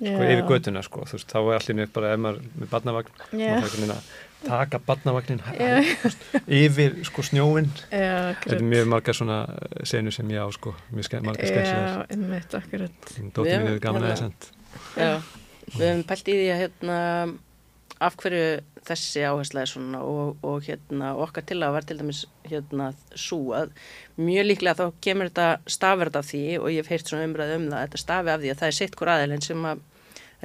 sko Já. yfir götuna sko þú veist þá er allir bara ef maður með barnavagn Já. maður taka barnavagnin Já. yfir sko snjóin Já, þetta er mjög margar svona senu sem ég á sko mjög margar einmitt, akkurat. dóttir mín hefur gaman að við hefum pælt í því að hérna, af hverju þessi áhersla er svona og, og hérna, okkar til að var til dæmis hérna, svo að mjög líklega þá kemur þetta stafverð af því og ég hef heyrt svona umræði um það, þetta stafi af því að það er sitt hver aðeilin sem að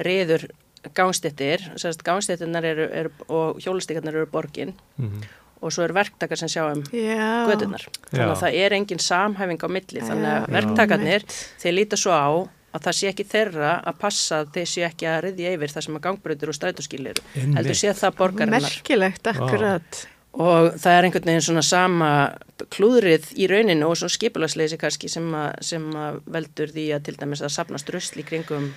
reyður gangstéttir, sérst gangstéttirnar eru, eru, og hjólastíkarnar eru borgin mm og svo eru verktakar sem sjá um Já. gödunar. Þannig að það er engin samhæfing á milli, þannig að verktakarnir þeir líta svo á að það sé ekki þeirra að passa að þeir sé ekki að riðja yfir það sem að gangbröður og strætóskýlir Einmitt. heldur sé það borgarinnar. Merkilegt, akkurat. og það er einhvern veginn svona sama klúðrið í rauninu og svona skipulagsleysi kannski sem að, sem að veldur því að til dæmis að sapnast rusl í kringum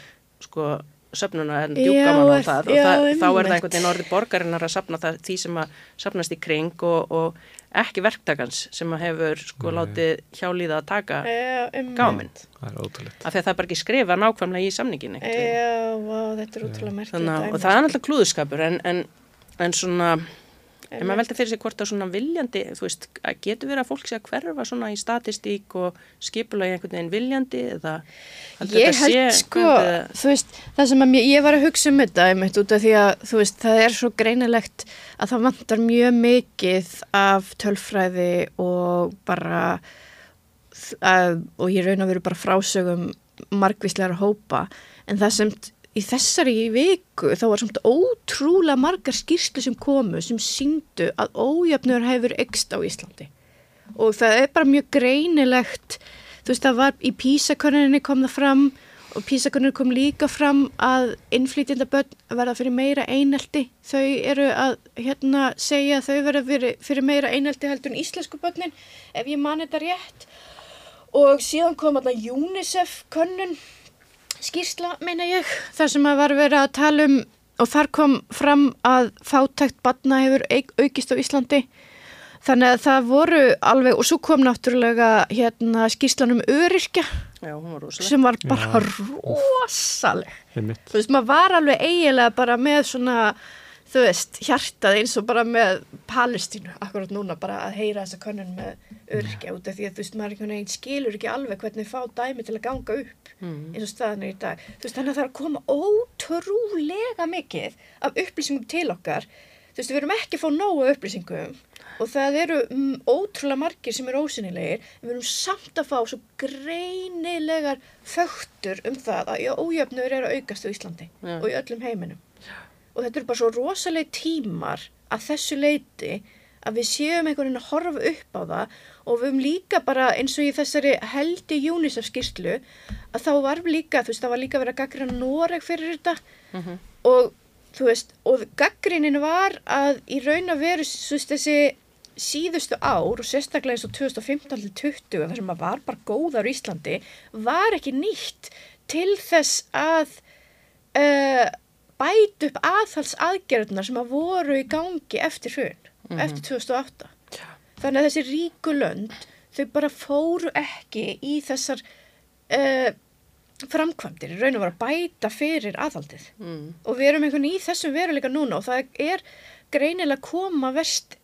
sko söfnuna en djúkaman og er- það já, og það, þá er það einhvern veginn orðið borgarinnar að sapna það, því sem að sapnast í kring og, og ekki verktakans sem hefur sko Nei. látið hjálíða að taka einmitt. gáminn það er ótrúlegt af því að það er bara ekki skrifað nákvæmlega í samningin. Já, vá, þetta er útrúlega dæmi, og það er náttúrulega klúðurskapur en, en, en svona en maður veldi fyrir sig hvort að svona viljandi þú veist, getur verið að fólk sé að hverfa svona í statistík og skipulagi einhvern veginn viljandi eða Ég held sé sko, hvernig- þú veist, það sem mér, ég var að hugsa um þetta einmitt út af því að, þú veist, það er svo greinilegt að það vantar mjög mikið af tölfræði og bara, að, og ég raun að vera bara frásögum margvíslegar hópa, en það sem t- í þessari viku þá var samt ótrúlega margar skýrslu sem komu sem síndu að ójöfnur hefur ekst á Íslandi. Og það er bara mjög greinilegt þú veist það var í písakoninni kom það fram og písakoninni kom líka fram að innflytjenda börn verða fyrir meira einelti. Þau eru að hérna segja þau verða fyrir, fyrir meira einelti heldur en íslensku börnin ef ég man þetta rétt. Og síðan kom þarna UNICEF könnun skýrsla meina ég þar sem að var verið að tala um og þar kom fram að fátækt batna hefur auk- aukist á Íslandi. Þannig að það voru alveg og svo kom náttúrulega hérna skýrslan um öryrkja Já, hún var sem var bara Já. rosaleg. Einmitt. Þú veist, maður var alveg eiginlega bara með svona, þú veist, hjartað eins og bara með Palestínu akkurat núna, bara að heyra þessa könnun með örkja út af því að þú veist, maður einhvern veginn skilur ekki alveg hvernig fá dæmi til að ganga upp Mm. eins og staðan er í dag. Þú veist, þannig að það er að koma ótrúlega mikið af upplýsingum til okkar. Þú veist, við erum ekki að fá nógu upplýsingum og það eru mm, ótrúlega margir sem eru ósynilegir en við erum samt að fá svo greinilegar fögtur um það að ójöfnur eru aukast á Íslandi Já. og í öllum heiminum. Og þetta eru bara svo rosaleg tímar að þessu leiti að við séum einhvern veginn að horfa upp á það og við höfum líka bara eins og í þessari heldi UNICEF skýrslu að þá var líka, þú veist, það var líka verið að gaggrina Noreg fyrir þetta. Og þú veist, og gaggrinin var að í raun að veru þú veist, þessi síðustu ár og sérstaklega eins og 2015 til 20 þar sem að var bara góðar í Íslandi var ekki nýtt til þess að uh, bæta upp aðhals aðgerðunar sem að voru í gangi eftir hrun, eftir 2008 þannig að þessi ríku lönd þau bara fóru ekki í þessar uh, framkvæmdir, raun og var að bæta fyrir aðhaldið. Mm. og við erum einhvern í þessum veruleika núna og það er greinilega koma verst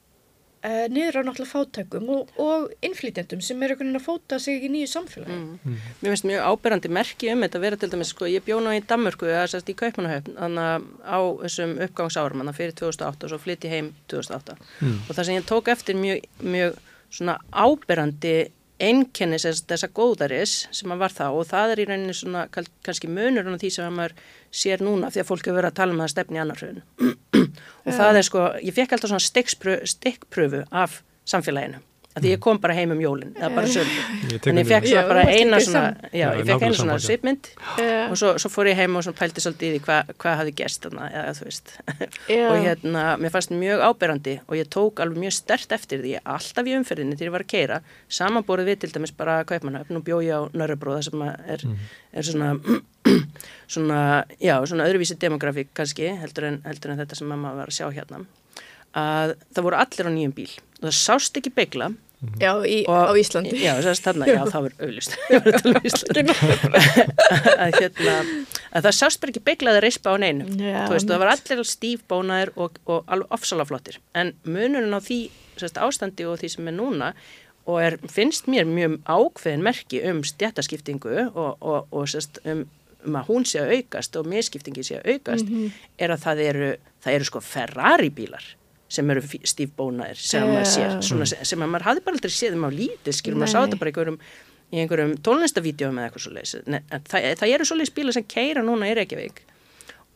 uh, niður á náttúrulega fátækum og, og innflytjandum sem er einhvern veginn að fóta sig í nýju samfélagi. Mm. Mér finnst mjög áberandi merki um þetta að vera til dæmis, sko, ég bjó nú í Danmörku, eða sérst í Kaupmannahöfn, þannig á þessum uppgangsárum, þannig fyrir 2008 og svo flytti heim 2008. Og það sem ég tók eftir mjög, mjög svona áberandi einkennis þessa góðaris sem að var það og það er í rauninni svona kannski munur á því sem að maður sér núna því að fólk hefur verið að tala um það stefni annar hrun. [CLEARS THROAT] og það er sko, ég fekk alltaf svona stikkpröfu af samfélaginu. Að því ég kom bara heim um jólinn, eða bara söldu. Ég tek En ég fekk svona bara eina svona, já, ég fekk eina svona Já. og svo, svo fór ég heim og svona pælti svolítið í því hvað hva hafði gerst þarna, eða þú veist. Og hérna, mér fannst mjög áberandi og ég tók alveg mjög stert eftir því alltaf í umferðinni þegar ég var að keira samanborið við til dæmis bara kaupmannöfn og bjói á Nörrebróða sem að er, er svona, [CLEARS THROAT] svona, já, svona öðruvísi demografík kannski heldur en, heldur en þetta sem mamma var að sjá hérna. Að það voru allir á nýjum bíl og það sást ekki begla Já, í, Og- á Íslandi. Já, þarna, já, það var auðlust að hérna, að það sást bara ekki beiglaði reispa á neinu. Veist, það var allir stífbónaðir og, og alveg ofsalaflottir. En munurinn á því sérst, ástandi og því sem er núna og er, finnst mér mjög ákveðin merki um stjættaskiptingu og, og, og sérst, um, um að hún sé að aukast og miskiptingi sé að aukast er að það eru, það eru sko Ferrari bílar sem eru stífbónaðir sem Já. maður sér, svona, sem, sem að maður hafði bara aldrei séð um á lítið, skilur maður sá Nei. þetta bara einhverjum, í einhverjum tónlistavídeóum eða eitthvað svo leiðis. Það, það eru svo leiðis bílar sem keira núna í Reykjavík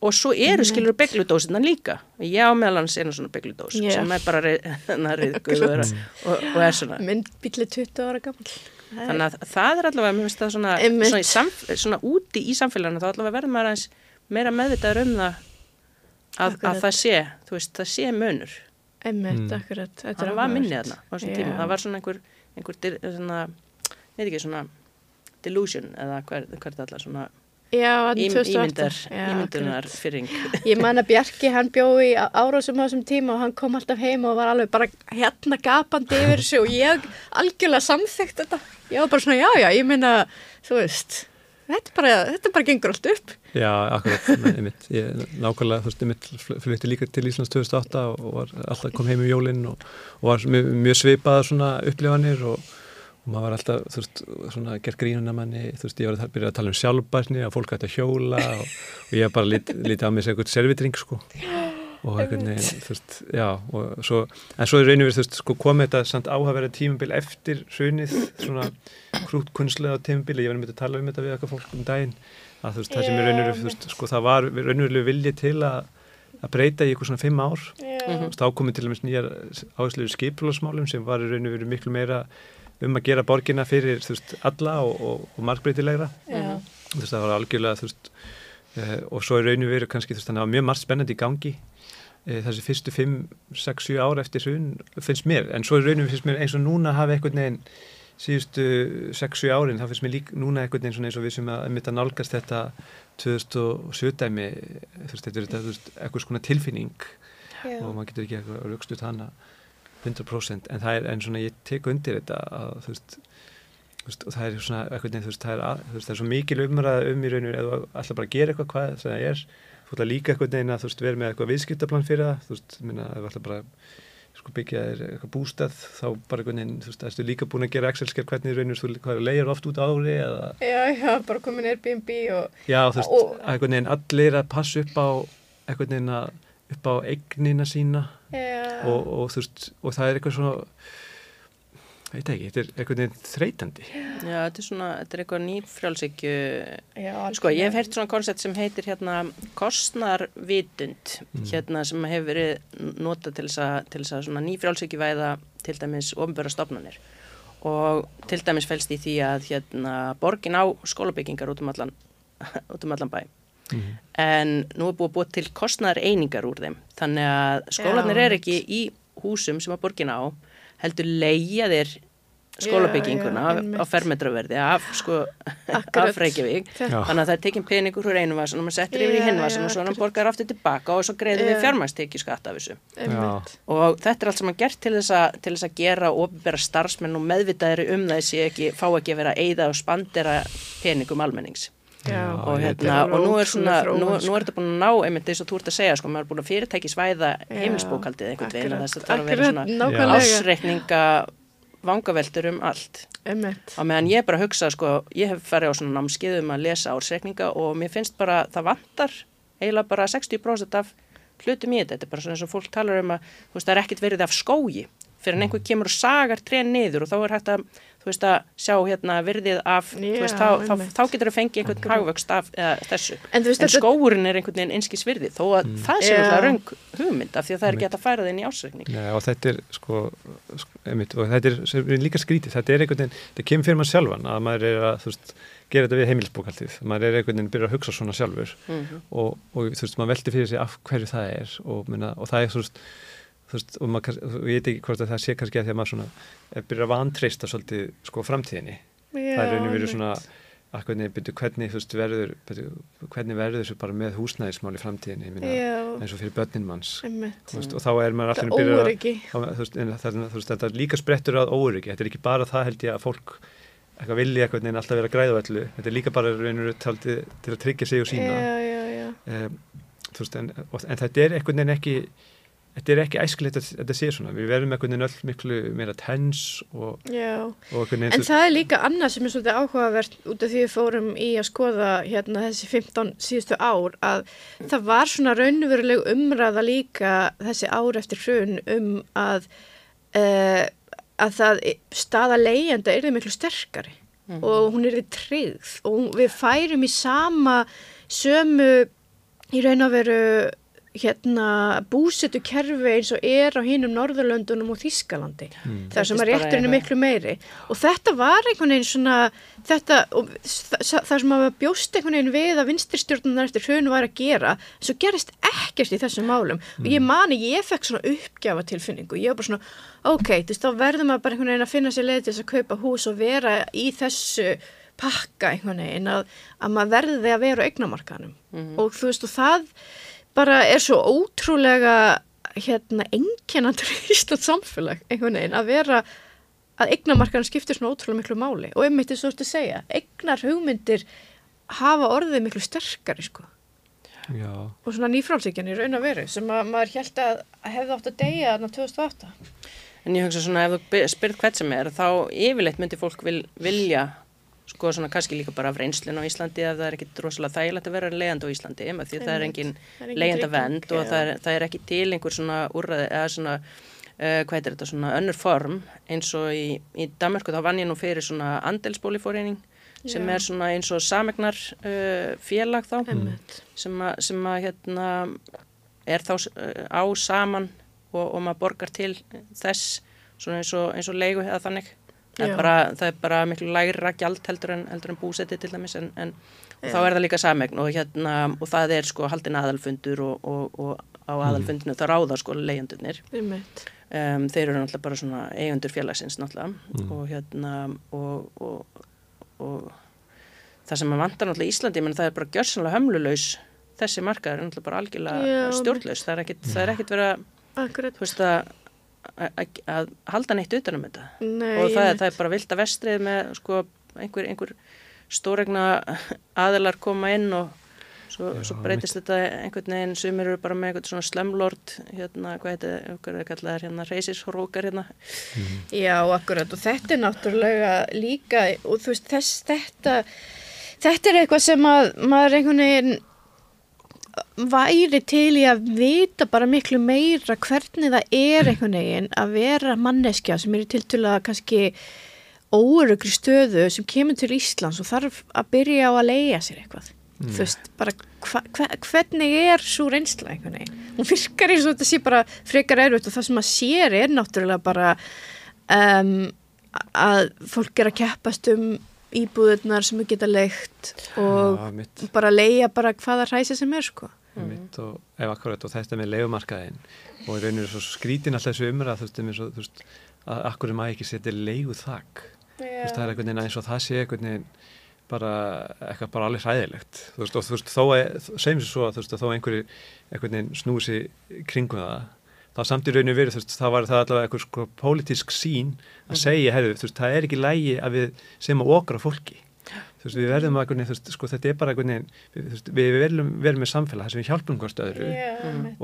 og svo eru skilur begludósinnan líka. Ég á meðal hans einu svona begludós Já. sem er bara [LAUGHS] riðguð og, og, og er svona. Minn bíli 20 ára gammal. Þannig að það er allavega, mér finnst það svona, svona, svona úti í samfélaginu, þá allavega verður maður aðeins meira meðvitaður um það að, að það sé, þú veist, það sé munur. Einmitt, Mm. akkurat. Þetta Það var áhugavert. minni þarna á þessum tíma. Já. Það var svona einhver, einhver svona, veit ekki, svona delusion eða hver, hver allar, svona Já, hann ím, 2008. ímyndar, Já, ímyndunar fyrring. Ég man að Bjarki, hann bjóði í árásum á þessum tíma og hann kom alltaf heim og var alveg bara hérna gapandi yfir þessu og ég algjörlega samþekkt þetta. Ég var bara svona, já, já, ég meina, þú veist, þetta bara, þetta bara gengur allt upp. Já, akkurat, [LAUGHS] einmitt, ég nákvæmlega, þú veist, einmitt fl- flutti líka til Íslands 2008 og var alltaf kom heim í jólinn og, og var mjög, mjög svipaða svona upplifanir og, og maður var alltaf, þú veist, svona gert grínuna manni, þú veist, ég var að byrja að tala um sjálfbærni að fólk ætti að hjóla og, og ég bara lít, lítið á mig sem einhvern servitring, sko. Og veginn, þú veist, já og svo, en svo er rauninu við, þú veist, sko komið þetta samt áhaverið tímabil eftir hrunið, svona krút kunnslega tímabili, ég var með að tala um þetta við eitthvað fólk um daginn að þú veist, það sem er rauninu, þú veist, sko það var rauninu vilji til að að breyta í eitthvað svona fimm ár. Já, Mhm. Þú veist, ákomið til dæmis nýjar áherslu skipularsmálum sem var verið miklu meira um að gera borgina fyrir þú veist, alla og, og, og margbreytilegra. Já, þú veist, það var algjörlega þú veist, uh, og svo í rauninu verið kannski þú veist, þannig að það var mjög margt spennandi í gangi uh, þessi fyrstu 5, 6, 7 ára eftir hrun finnst mér, en svo í rauninu finnst mér eins og núna hafi einhvern veginn síðustu 6-7 árin, þá finnst mér líka núna einhvern veginn eins og við sem að, að nálgast þetta 2007 dæmi þú veist, þetta er eitthvað svona tilfinning já. og maður getur ekki eitthvað raukstuð hana 100% en það er, en svona ég tek undir þetta að þú veist, og það er svona eitthvað nefn, þú veist, það er, að, þú veist, það er svo mikil umræða um í rauninu eða alltaf bara að gera eitthvað hvað það er, þú veist, líka eitthvað nefn að þú veist, vera með eitthvað viðskiptaplan fyrir það þú veist, minna, ef alltaf bara sko byggja þér eitthvað bústað þá bara eitthvað nefn, þú veist, erstu líka búin að gera Excel-sker hvernig rauninu, þú hvað leiðir oft út ári eða, Já, já, bara komin Airbnb og, já, þú veist, Og- eitthvað nefn allir að passa upp á eitthvað nefn að upp á eignina sína. Já, og, og þú veist og það er eitthvað svona veit ekki, þetta er einhvern veginn þreytandi. Já, þetta er svona, þetta er eitthvað nýfrjálsíkju, Já, sko, ég hef heyrt svona koncept sem heitir hérna kostnarvitund, hérna sem hefur verið notað til þess að, til þess að svona nýfrjálsíkju væða til dæmis ofnböra stofnanir og til dæmis fælst í því að hérna borgin á skólabyggingar út um allan, [LAUGHS] út um allan bæ. Mhm. En nú er búið búið til kostnæðar einingar úr þeim. Þannig að skólanir Já, er ekki í húsum sem að borgin á, heldur leigja þér skólabygginguna Já, já, á fermetraverði af, sko, [LAUGHS] af Reykjavík. Þannig að það er tekinn peningur úr einu vasan og maður settur yfir í hinn vasan og svo hann borgar aftur tilbaka og svo greiðum við Já. fjármæstekju skatt af þessu. Og þetta er allt saman gert til þess að, til þess að gera ofbera starfsmenn og meðvitaðri um þessi ekki, fá ekki að vera að eyða og spandera peningum almennings. Já, og, hérna, er og nú er, svona, nú, nú er þetta búin að ná einmitt þess að þú ert að segja, sko, maður er búin að fyrirtæki svæða heimilsbókaldið einhvern veginn að þess að það akkurat, svona ásreikninga vangaveltur um allt. Einmitt. og meðan ég er bara hugsa, sko, ég hef farið á svona námskeið um að lesa ásreikninga og mér finnst bara, það vantar eiginlega bara 60% af hlutum í þetta, þetta er bara svona eins og fólk talar um að veist, það er ekkit verið af skógi. Fyrir en einhver kemur og sagar trén niður og þá er hægt að, þú veist, að sjá hérna virðið af, þú Já, veist, þá, þá, þá getur það fengið einhvern hagvöxt af eða, þessu. En þú veist, En skóurinn er einhvern veginn einskis virði þó að það sé Já. náttúrulega raung hugmynd af því að það er ekki hægt að færa það inn í ásreikning. Nei, og þetta er sko, sko einmitt, og þetta er er líka skrítið, þetta er einhvern veginn, þetta kemur fyrir maður sjálfan að maður er að, þú veist, gera þetta við heimilsbókaldið, maður er einhvern veginn byrja að hugsa svona sjálfur Mhm. og, og þú veist, maður veldi fyrir sig af hverju það er og, minna, og það er þú veist, þú veist, og maður, og ég veit ekki hvort að það sé kannski að því að maður svona er byrja að vantreista svolítið sko framtíðinni, það er rauninu verið svona að hvernig, byrju, hvernig, veist, verður byrju, hvernig verður þessu bara með húsnæðismál í framtíðinni, minna, Já, eins og fyrir börnin manns. Einmitt. þú veist, og þá er maður allir að veist, þetta líka sprettur að óryggi, þetta er ekki bara það held ég að fólk eitthvað vilja eitthvað en alltaf vera græða á öllu, þetta er líka bara raunur til að tryggja sig og sína. Já, já, já. um, veist, en, og, en þetta er einhvern veginn ekki þetta er ekki æskilegt að þetta sé svona. Við verðum einhvern veginn öll miklu meira tens og, og en það er líka annað sem er svolítið áhugavert út af því við fórum í að skoða hérna þessi 15 síðustu ár að það var svona raunveruleg umræða líka þessi ár eftir hrun um að uh, að það staða leigjenda er miklu sterkari og hún er tryggð. Og við færum í sama sömu í raun að veru hérna búsetu kerfi eins og er á hinum Norðurlöndunum og Þískalandi Mm. þar sem að er rétturinn er miklu meiri. Og þetta var einhvern veginn svona þetta, og þa- það sem að bjóst einhvern veginn við að vinstirstjórnunar eftir hrunu var að gera, svo gerist ekkert í þessum málum. Og ég mani, ég fekk svona uppgjafa tilfinningu, ég var bara svona ok, þú veist, þá verður maður bara einhvern veginn að finna sér leið til þess að kaupa hús og vera í þessu pakka einhvern veginn að, að maður verði að vera á eignamarkanum og þú veist, og það bara er svo ótrúlega hérna einkennandur [LAUGHS] í Íslands samfélag einhvern veginn að vera að eignamarkaðan skiptir svona ótrúlega miklu máli. Og einmitt þess að segja, eignar hugmyndir hafa orðið miklu sterkari sko. Já, og svona nýfrálsíkjan í raun að veru sem að maður held að hefði átt að deyja þarna 2008 En ég hugsa svona ef þú spyrð hvert sem er þá yfirleitt myndi fólk vil, vilja sko svona kannski líka bara af reynslun á Íslandi ef það er ekkit rosalega þægilegt að vera leiðandi á Íslandi af því að það er engin er leiðanda vend og það er, það er ekki til einhver svona úrræði eða svona uh, hvað heitir þetta svona önnur form. Eins og í, í Danmarku þá vann ég nú fyrir svona andelsbólifóreining sem Já. er svona eins og samegnar uh, félag þá einmitt. sem að, sem að hérna er þá uh, á saman og, og maður borgar til þess svona eins og, eins og leigu eða þannig það er, bara, það er bara miklu lægra gjald heldur en, heldur en búseti til dæmis en, en og þá er það líka samegn og hérna og það er sko haldin aðalfundur og, og, og á aðalfundinu það ráða sko leigjandurnir einmitt. Um, þeir eru náttúrulega bara svona eigundur félagsins náttúrulega. Og hérna og, og, og það sem að vantar náttúrulega í Íslandi menn það er bara gjörsanlega hömlulegs þessi markaður er náttúrulega bara algjörlega Já, stjórnlaus. Það er er ekkit verið að akkurat. þú veist að halda neitt utanum þetta. Nei, og það, er- það er bara vilt að vestrið með sko einhver, einhver stóregna aðilar koma inn og svo, Já, svo breytist þetta einhvern veginn. Sumir eru bara með einhvern svona slumlord hérna, hvað heitir, einhver er kallaðar hérna reysishrókar hérna. Já, akkurat. Og þetta er náttúrulega líka og þú veist þess þetta þetta er eitthvað sem að maður einhvern veginn væri til í að vita bara miklu meira hvernig það er einhvern veginn að vera manneskja sem er til til að kannski óörugri stöðu sem kemur til Íslands og þarf að byrja á að leia sér eitthvað. Þú veist, bara hva, hva, hvernig er svo reynsla einhvern veginn? Hún virkar eins og þetta sé bara frekar erfitt og það sem að sér er náttúrulega bara um, að fólk er að keppast um íbúðunar sem við geta leikt og Já, bara leia bara hvaða hræsi sem er sko. Mitt og ef akkurat og þetta með leigumarkaðin og í rauninu svo skrítin alltaf þessu umræð þú veist, eins og, þú veist, að akkur er maður ekki setja leigu þak þú veist, það er einhvern veginn eins og það sé einhvern veginn bara eitthvað bara alveg hræðilegt. Þú veist, og þú veist, þó að, segjum sér svo að þú veist, að þó einhverju einhvern veginn snúi sig kringum það þá samt í rauninu verið, þú veist, þá var það allavega eitthvað sko pólitísk sín að segja, hefðu, þú veist, það er ekki lægi að við sem að okra fólki. Þú veist, við verðum að, veginn, þú veist, sko, þetta er bara veginn, við, þú veist, við verðum verðum með samfélag þar sem við hjálpum hvort öðru.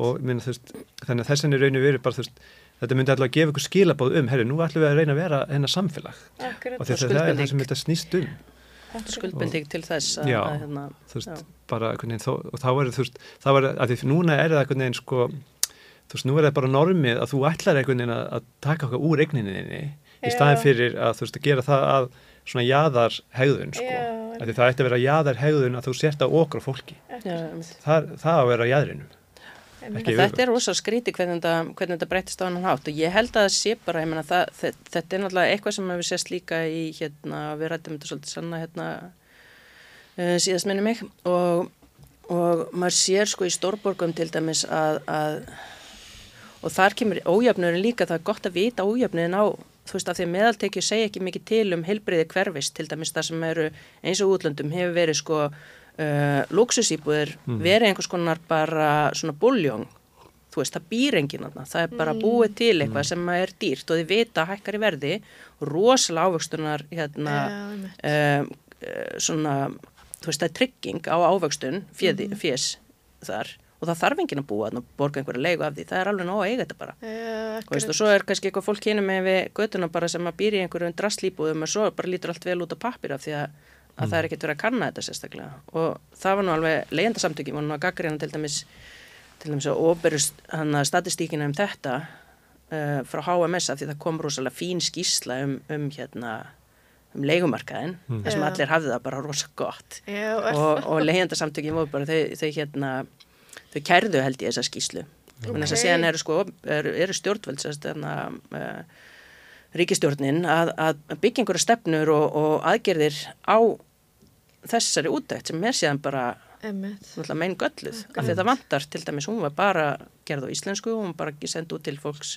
Og minna, þú veist, þannig að þessan er rauninu verið bara, þú veist, þetta myndi allavega að gefa ykkur skilabóð um, herru, nú ætlum við að reyna að vera hennar samfélag. Akkurat. og þetta það er það sem þetta snýst um. Skuldbinding til þess að, Já. að hérna, þú veist, Já. bara veginn, þó, og þá er þú veist, þá er, að því núna er það einhvern veginn sko, þú veist, nú er það bara normið að þú ætlar einhvern veginn að, að taka okkar úr eigninni í staðin fyrir að þú veist, að gera það að svona jaðar hegðun, sko. Já, það ætti að vera jaðar hegðun að þú sért á okkur fólki, já, það, það að vera En Þetta er rosa skríti hvernig þetta, hvernig þetta breytist á hann hátt. Og ég held að það sé bara, ég meina það, þetta, þetta er náttúrulega eitthvað sem við sést líka í hérna, við rættum þetta svolítið sanna hérna uh, síðast minni mig. Og, og maður sér sko í stórborgum til dæmis að, að og þar kemur ójöfnurinn líka, það er gott að vita ójöfnurin á þú veist að því að meðaltekju segja ekki mikið til um heilbriði hverfist, til dæmis það sem eru eins og útlöndum hefur verið sko uh, luxusýbúðir verið einhvers konar bara svona búljón þú veist, það býr enginn þarna, það er bara búið til eitthvað sem er dýrt og þið vita að hækkar í verði, rosalega ávöxtunar hérna Já, einmitt. um, uh, svona, þú veist, það er trygging á ávöxtun fjöði, fjés þar og það þarf enginn að búa og borga einhverja leigu af því, það er alveg nóg að eiga þetta bara. Já, og, veist, og svo er kannski eitthvað fólk hérna með við götuna bara sem að býri einhverjum drastlýbúðum og svo bara lítur allt vel út á pappir af því að, að það er ekkert verið að kanna þetta sérstaklega. Og það var nú alveg leyendasamtöki var nú að gaggrina til dæmis til dæmis að óberust hann að statistíkina um þetta uh, frá HMS af því það kom rosalega fín skísla um, um hérna um leigumarkaðin þar sem allir hafði það bara rosa gott. Já, og, og leyendasamtökin voru bara þau, þau hérna þau kærðu held ég þessa skíslu okay. þess að síðan eru sko eru, eru stjórnvöld sérst, þarna, uh, ríkistjórnin að, að byggja einhverja stefnur og, og aðgerðir á þessari útækt sem er síðan bara Einmitt. náttúrulega megin gölluð af því að það vantar til dæmis, hún var bara gerð á íslensku, hún var bara ekki send út til fólks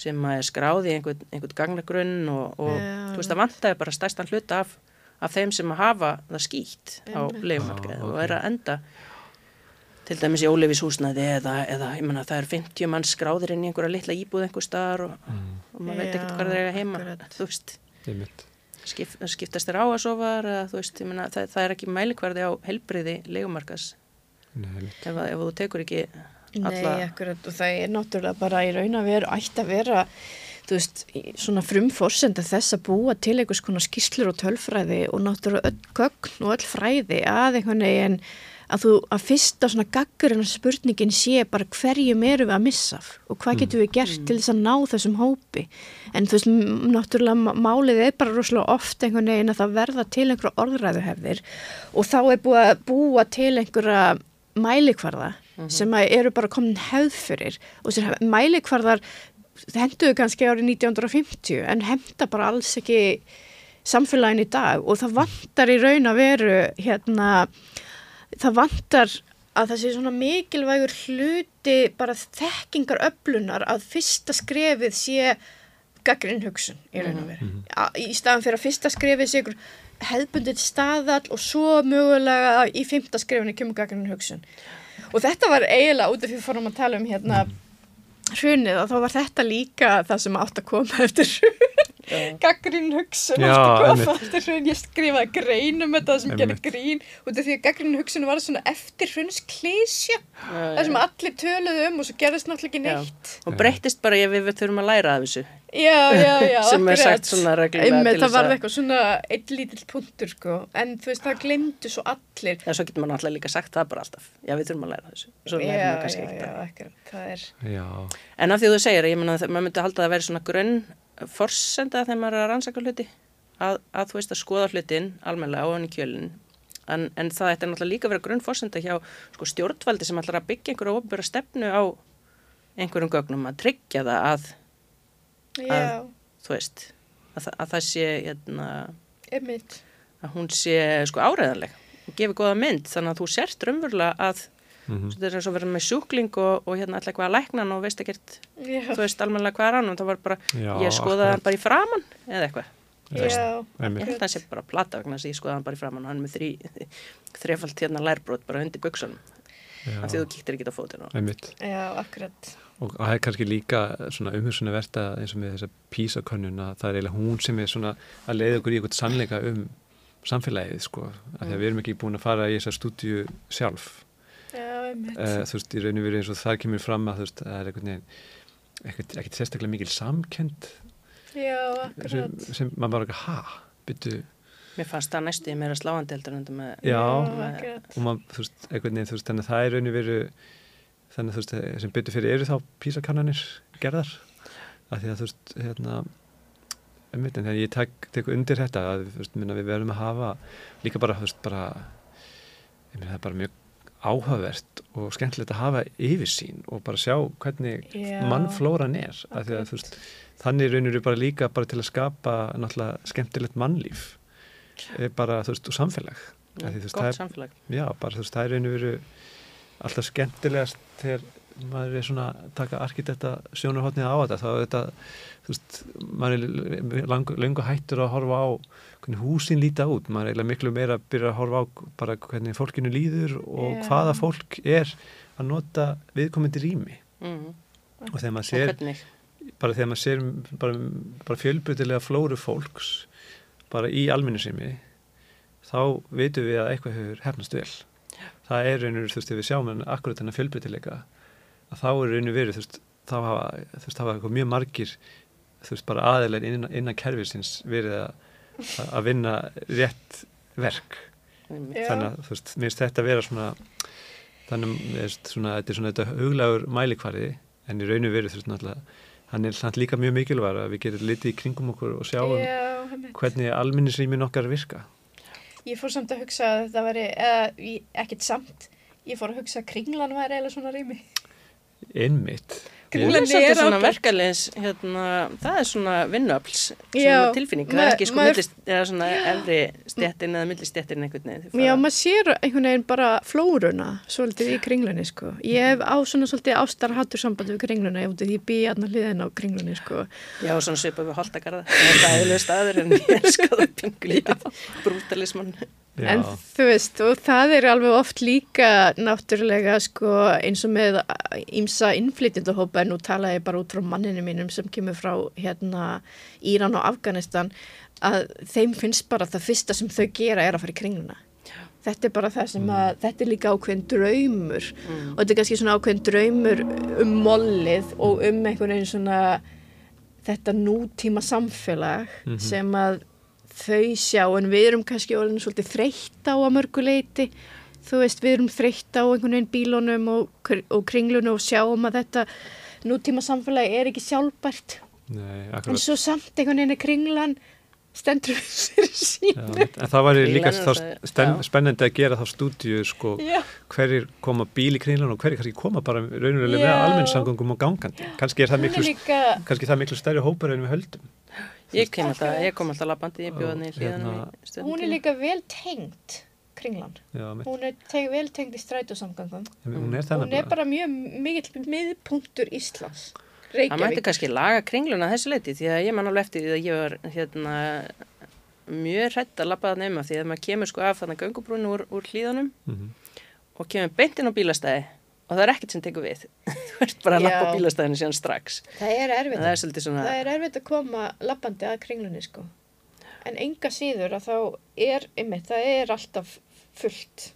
sem er skráð í einhvern, einhvern gagnagrunn og, og Já, þú veist það vantaði bara stærstan hluta af, af þeim sem hafa það skýtt á Einmitt. leikumarkaði Já, og er að enda til dæmis í ólefis húsnæði eða, eða ég menna það er 50 mann skráðir inn í einhverja litla íbúð einhver staðar og, og maður veit ekkert hvað það er heima. Akkurat. þú veist, skip, skiptast þér á að sofa það, það er ekki mælikvarði á helbriði leikumarkas Nei, ef, ef þú tekur ekki Nei, alla akkurat og það er náttúrulega bara í raun að vera ætti að vera þú veist, í- svona frumforsenda þess að búa til einhvers konar skýslur og tölfræði og náttúrulega öll gögn og öll fræði að einhvern veginn að þú, að fyrsta svona gaggur spurningin sé bara hverjum eru við að missa af og hvað getum við gert til þess að ná þessum hópi? En þú veist, náttúrulega má- málið er bara rosalega oft einhvern veginn að það verða til einhverja orðræðuhefðir og þá er búið að búa til einhverja mælikvarða sem að eru bara komin hefð fyrir og þessir hef- mælikvarðar henduðu kannski árið 1950 en henda bara alls ekki samfélagin í dag og það vantar í raun að veru hérna, það vantar að það sé svona mikilvægur hluti bara þekkingar öflunar að fyrsta skrefið sé gaggrinn hugsun í raun og veru. A- í staðan fyrir að fyrsta skrefið sé hefðbundið staðall og svo mögulega í fymta skrefinu kemur gaggrinn hugsun. Og þetta var eiginlega út af því að fórum að tala um hérna hrunið og þá var þetta líka það sem átt að koma [LAUGHS] eftir hrun gaggrín hugsun Já, eftir hrun, ég skrifaði grein um þetta sem gerði Einmitt. grín út af því að gaggrín hugsun var svona eftir hruns klísja það sem allir töluðu um og svo gerðist náttúrulega ekki Já. neitt. Og breyttist bara ég við, við þurfum að læra af þessu. Já, já, já, [LAUGHS] sem er akkurat. sagt svona reglulega Einmitt, til það var að- eitthvað svona eitt lítill punktur sko. En þú veist það glemdu svo allir. Já, svo getur maður náttúrulega líka sagt það bara alltaf. Já, við þurfum að læra þessu. Svo já, já, já, akkurat, það er Já, En af því þú segir, ég meina að maður myndi halda að það veri svona grunn forsenda þegar maður er að rannsaka hluti. Að, að þú veist að skoða hlutin almennilega á hann í kjölinn. En, en það ætti náttúrulega líka að vera grunn forsenda hjá sko, stjórnvaldi sem ætlar að byggja einhverja ofnbæra stefnu á einhverjum gögnum að tryggja það að, já, þú veist, að, að það sé, hérna, einmitt að hún sé sko áreðanleg og gefi góða mynd þannig að þú sért raunverulega að mhm, þetta er eins og verið með sjúkling og, og hérna alltaf hvað að lækna hann og veist ekkert já, þú veist almennilega hvað er hann og það var bara, Já, ég skoðaði hann bara í framann eða eitthvað, já, ég held að það sé bara plata vegna þess að ég skoðaði hann bara í framann og hann er með þrý, [LAUGHS] þrefald hérna lærbrót bara undir buksunum af því þú kíktir ekki á einmitt. já, akkurat. Og það er kannski líka svona umhugsunni verta eins og með þessa písakönnun að það er eiginlega hún sem er svona að leiða okkur í eitthvað sannleika um samfélagið sko. Af því að við erum ekki búin að fara í þessa stúdíu sjálf. Uh, þú veist, í raun og veru eins og þar kemur fram að þú veist, það er einhvern veginn ekkert, ekkert sérstaklega mikil samkend já, sem, akkurat. sem maður bara ekki, ha, byttu mér fannst það næstu í meira sláandi heldur en þetta með Já. akkurat. Og maður, þú veist, einhvern veginn, þú veist, þannig að það er raun og veru þannig að þú veist, sem byttu fyrir eru þá písakannanir gerðar. Af því að þú veist, hérna einmitt, en þegar ég tek, tek undir þetta að þú veist, minna, við verðum að hafa líka bara, þú veist, bara ég meina, það er bara mjög áhugavert og skemmtilegt að hafa yfirsýn og bara sjá hvernig Já. mannflóran er að þú veist, þannig raunir við bara líka bara til að skapa náttúrulega skemmtilegt mannlíf er bara, þú veist, og samfélag. Af því, veist, gott er- samfélag. Já, bara þú veist, það er einu veru alltaf skemmtilegast þegar maður er svona að taka arkitekta sjónarhóttnið á þetta, þá er þetta þú veist, maður er langu hættur að horfa á hvernig húsin líta út, maður er eiginlega miklu meira að byrja að horfa á bara hvernig fólkinu líður og Já. hvaða fólk er að nota viðkomandi rými mm. og þegar maður sér bara þegar maður sér bara, bara fjölbutilega flóru fólks bara í almennisými þá veitum við að eitthvað hefur hefnast vel það er raunur, þú veist, ef við sjáum en akkurat þennan fjölbreytileika að þá er raunur verið, þú veist, þá hafa þú veist, hafa mjög margir þú veist, bara aðeinslega innan, innan kerfisins verið að, að vinna rétt verk. Já. þannig að, þú veist, mér finnst þetta að vera svona þannig, svona, þetta er svona þetta huglagur mælikvarði en í rauninu verið, þú veist, náttúrulega hann er samt líka mjög mikilvægur að við getum litið í kringum okkur og sjáum já, hvernig alminnisrýmin okkar virka Ég fór samt að hugsa að þetta væri, eða ekkert samt, ég fór að hugsa að kringlan væri eða svona rými. einmitt Kringlan er svona verkefliðs, hérna, það er svona vinnuöfls, svona tilfinning, það er ekki sko maður- millist, eða svona efri stéttin eða millistéttin einhvern veginn. Já, maður sér einhvern veginn bara flóruna svolítið í kringlunni, sko. Ég hef á svona svolítið ástarhattur sambandi við kringluna, ég, ég bý aðna hliðin á kringlunni, sko. Já, svona svipað við holtakarða, það er eðlöð staður en ég er skoða pingu lítið brútalismann. Já, En þú veist, og það er alveg oft líka náttúrulega, sko, eins og með ímsa innflytjandahópa, en nú tala ég bara út frá manninu mínum sem kemur frá, hérna, Íran og Afganistan, að þeim finnst bara það fyrsta sem þau gera er að fara í kringluna. Þetta er bara það sem að, þetta er líka ákveðin draumur og þetta er kannski svona ákveðin draumur um mollið og um einhvern veginn svona þetta nútíma samfélag Mhm. sem að þau sjá en við erum kannski orðin svolítið þreytt á að mörguleiti þú veist við erum þreytt á einhvern veginn bílunum og, og kringlunum og sjáum að þetta nútíma samfélagi er ekki sjálfbært. Nei, en svo samt einhvern veginn er kringlan stendur fyrir sín Já, en það væri líka spennandi að gera þá stúdíu sko, hverjir koma bíl í kringlan og hverjir kannski koma bara raunverulega með almennsangungum og gangandi. Kannski er það er miklu, líka kannski það miklu stærri hópur en við höldum Ég kem alltaf, ég kom alltaf labbandi, ég bjóða niður hlýðanum Hérna- í stundum. hún er líka vel tengd kringlan. Já, hún er teg, vel tengd í strætósamgangum hún er hún er bara mjög mikill miðpunktur Íslands Það mætti Reykjavík kannski laga kringluna þessu leiti því að ég man alveg eftir því að ég var hérna mjög hrætt að labba það nema því að maður kemur sko af þannig göngubrúinu úr, úr hlýðanum Mhm. og kemur beint inn á bílastæði og það er ekkert sem tekur við [LAUGHS] þú ert bara að lappa bílastæðinu síðan strax Það er erfitt. það er svona Það er erfitt að koma lappandi að kringlunni sko. En enga síður að þá er, einmitt, það er alltaf fullt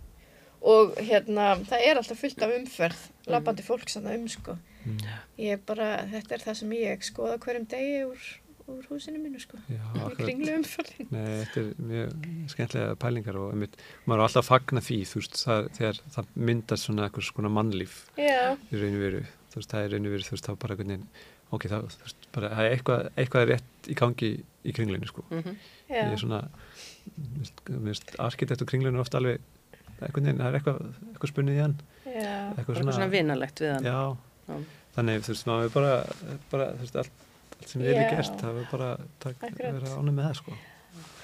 og hérna, það er alltaf fullt af umferð, lappandi fólk sann um sko. Mm. Ég er bara, þetta er það sem ég skoða hverjum degi úr, úr húsinu mínu sko. Já, Í akkurat. kringlu umferðin. Nei, þetta er mjög skemmtilega pælingar og einmitt, maður er alltaf að fagna því, þú veist, það, þegar það myndast svona eitthvað svona mannlíf Já, í raun og veru, þú veist, það er í raun og veru, þú veist, þá bara veginn, ok, það, þú veist, bara, það er eitthvað, eitthvað er rétt í gangi í kringlunni, sko. mm já. Ég er svona, mér finnst arkitekt og kringlunni ofta alveg, veginn, það er eitthvað, eitthvað spunnið í hann, Já, eitthvað bara svona, svona vinalegt við hann já, Já. þannig, þú veist, maður er bara, bara, þú veist, allt sem við erum gert, það er bara, takk, Akkurat. vera ánum með það, sko.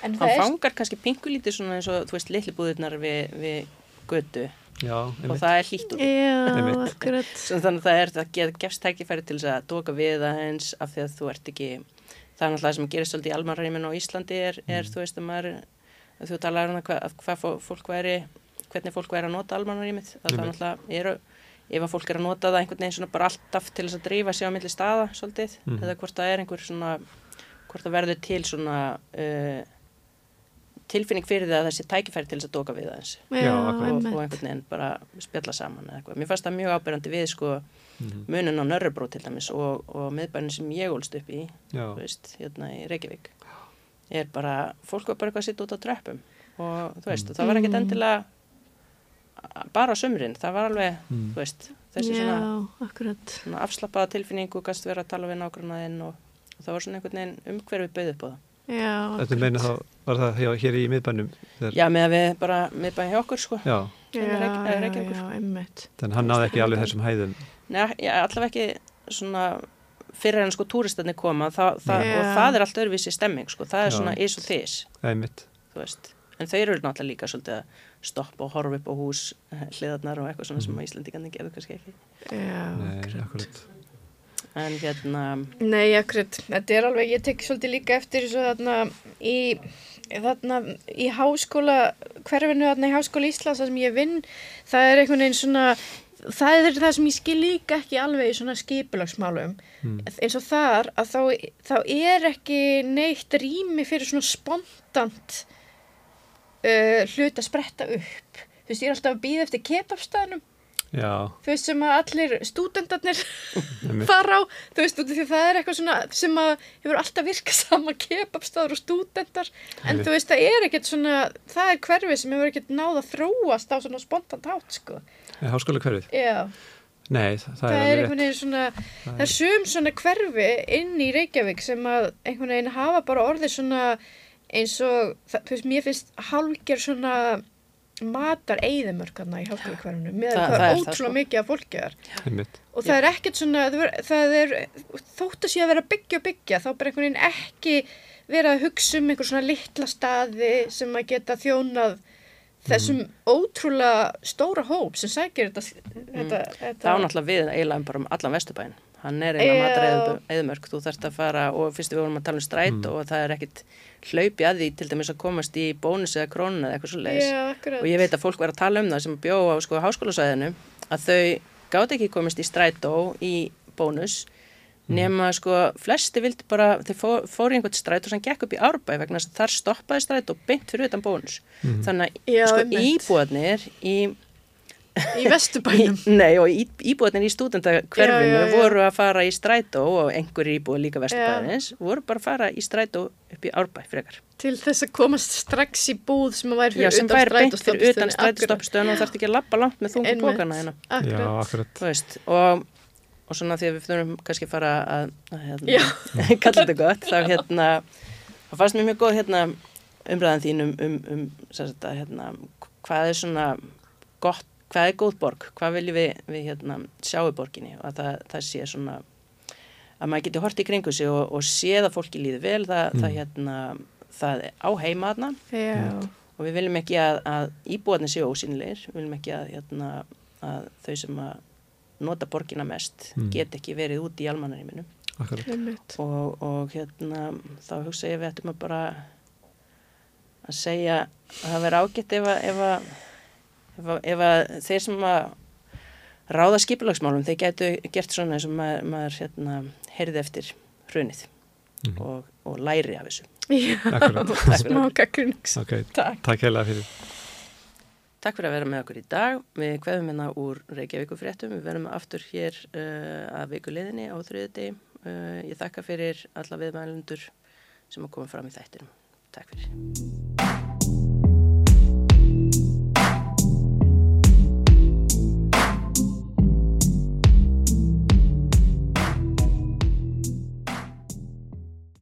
en það er, fangar kannski pingulítið svona eins og þú veist litli búðirnar við, við götu Já, og það er hlýtt. [LAUGHS] Svo þannig að það er, það get, gefst tækifæri til þess að doka við aðeins af því að þú ert ekki, það er náttúrulega það sem gerist svolítið í almanræminu á Íslandi er, er þú veist að maður, að þú talar um það hvað, fó- fólk væri, hvernig fólk væri að nota almanræmið, að það Einmitt. náttúrulega eru, ef að fólk er að nota það einhvern veginn svona bara alltaf til þess að drífa sig á milli staða svolítið, Mhm. eða hvort það er einhver svona, hvort það verður til svona uh, tilfinning fyrir það að þessi tækifæri til þess að doka við aðeins Já, og, og einhvern veginn bara spjalla saman eða eitthvað. Mér fannst það mjög ábyrjandi við sko Mhm. munun á Nörrebró til dæmis og, og miðbænin sem ég ólst upp í, þú veist, hérna í Reykjavík er bara, fólk var bara eitthvað að sitta út á tröppum og þú veist, og það var ekkert Mm. endilega bara á sömurinn, það var alveg, Mm. veist, þessi já, svona, svona afslappaða tilfinningu, gast vera að tala við nágrunnaðinn og, og það var svona einhvern veginn umhverfið bauð upp á það. Já, Þetta meina þá, var það hjá, hér í miðbænum þegar, Já, með að við bara miðbænin hjá okkur sko. já, já, Reykj- já, Reykjavíkur. já, einmitt. þannig hann náði ekki alveg þessum hæðum Nei, já, allavega ekki svona fyrir en sko túristarnir koma það, það, Já. og það er allt öðruvísi stemming sko, það er Já. svona is og þis einmitt, en þau eru náttúrulega líka svolítið að stoppa og horfa upp á hús eh, hliðarnar og eitthvað svona sem að Íslandingarnir gerðu kannski ekki. Já, nei, akkurat. en hérna, Nei, akkurat, þetta er alveg, ég tek svolítið líka eftir þessu þarna í, þarna í háskóla, hverfinu þarna í háskóla Íslands þar sem ég vinn, það er einhvern veginn svona, það er það sem ég skil líka ekki alveg í svona skipulagsmálum, mm. eins og þar að þá, þá er ekki neitt rými fyrir svona spontant uh, hlut að spretta upp. Þú veist, ég er alltaf að býða eftir kebabstæðnum, já, þú veist, sem að allir stúdendarnir [LAUGHS] fara á, þú veist, því það er eitthvað svona sem að hefur alltaf virkað [LAUGHS] sama kebabstaður og stúdendar en þú veist, það er ekkert svona það er hverfið sem hefur ekkert náð að þróast á svona spontant hátt, sko. Háskóla hverfið, Já, nei, það, það er er einhvern veginn svona Það það er sum svona hverfi inn í Reykjavík sem að einhvern veginn hafa bara orðið svona eins og, þú veist, mér finnst hálgjör svona matar eigðumörkarna í hverfinu með Það- hvað er er ótrúlega sko. mikið af fólki þar. Einmitt, og það er ekkert svona það er, er þótt að sé að vera byggja og byggja þá bara einhvern veginn ekki vera að hugsa um einhver svona litla staði sem að geta þjónað þessum ótrúlega stóra hóp sem sækir þetta, þetta, þetta það á náttúrulega við eiginlega bara um allan vesturbæin hann er eiginlega Já. matar eðumörk þú þarft að fara og fyrst við vorum að tala um stræt og það er ekkit hlaupi að því til dæmis að komast í bónus eða krónun eða eitthvað svo leiðis og ég veit að fólk var að tala um það sem bjó á sko háskólasæðinu að þau gátt ekki komist í strætó í bónus nema sko flesti vildi bara þau fó- fóru í einhvern strætó sem gekk upp í árbæ vegna þess að þar stoppaði strætó beint fyrir utan bónus. Þannig að sko einmitt. íbúðarnir í í vesturbænum Í, nei og í, íbúðarnir í stúdendakverfinu Já, já, já. voru að fara í strætó og einhverjir íbúðar líka vesturbæðins voru bara að fara í strætó upp í árbæ frekar. til þess að komast strax í búð sem að væri Já, fyrir sem utan væri beint fyrir utan strætóstoppistöðun og þarf ekki að lappa langt með þungu bókana hérna. já, Akkurat. akkurat Þú veist, og, og svona því að við þurfum kannski að fara að, að Já. hérna, [LAUGHS] kalla þetta gott, þá hérna, þá fannst mér mjög góð hérna umræðan þín um, um, um sem sagt að, hérna, hvað er svona gott, hvað er góð borg, hvað viljum við, við hérna, sjá í borginni? Og að það, það sé svona að maður geti hort í kringu sig og, og séð að fólki líði vel, það, það hérna, það er á heima þarna. Já, og við viljum ekki að, að íbúarnir séu ósýnilegir, við viljum ekki að, hérna, að þau sem að nota borgina mest Mm. get ekki verið út í almannaríminu og, og hérna þá hugsa ég við ættum að bara að segja að það verði ágætt ef að, ef ef að, þeir sem að ráða skipulagsmálum, þeir getu gert svona eins og maður, maður hérna, heyrði eftir hrunið Mhm. og, og læri af þessu. [LAUGHS] Já, Akkurat. [LAUGHS] smá gaggrunings. Ok, Takk. takk heila fyrir. Takk fyrir að vera með okkur í dag. Við kveðum hérna úr Reykjavíku fréttum. Við verðum aftur hér uh, að viku liðinni á þriðdegi. Uh, ég þakka fyrir alla viðmælundur sem að koma fram í þættinum. Takk fyrir.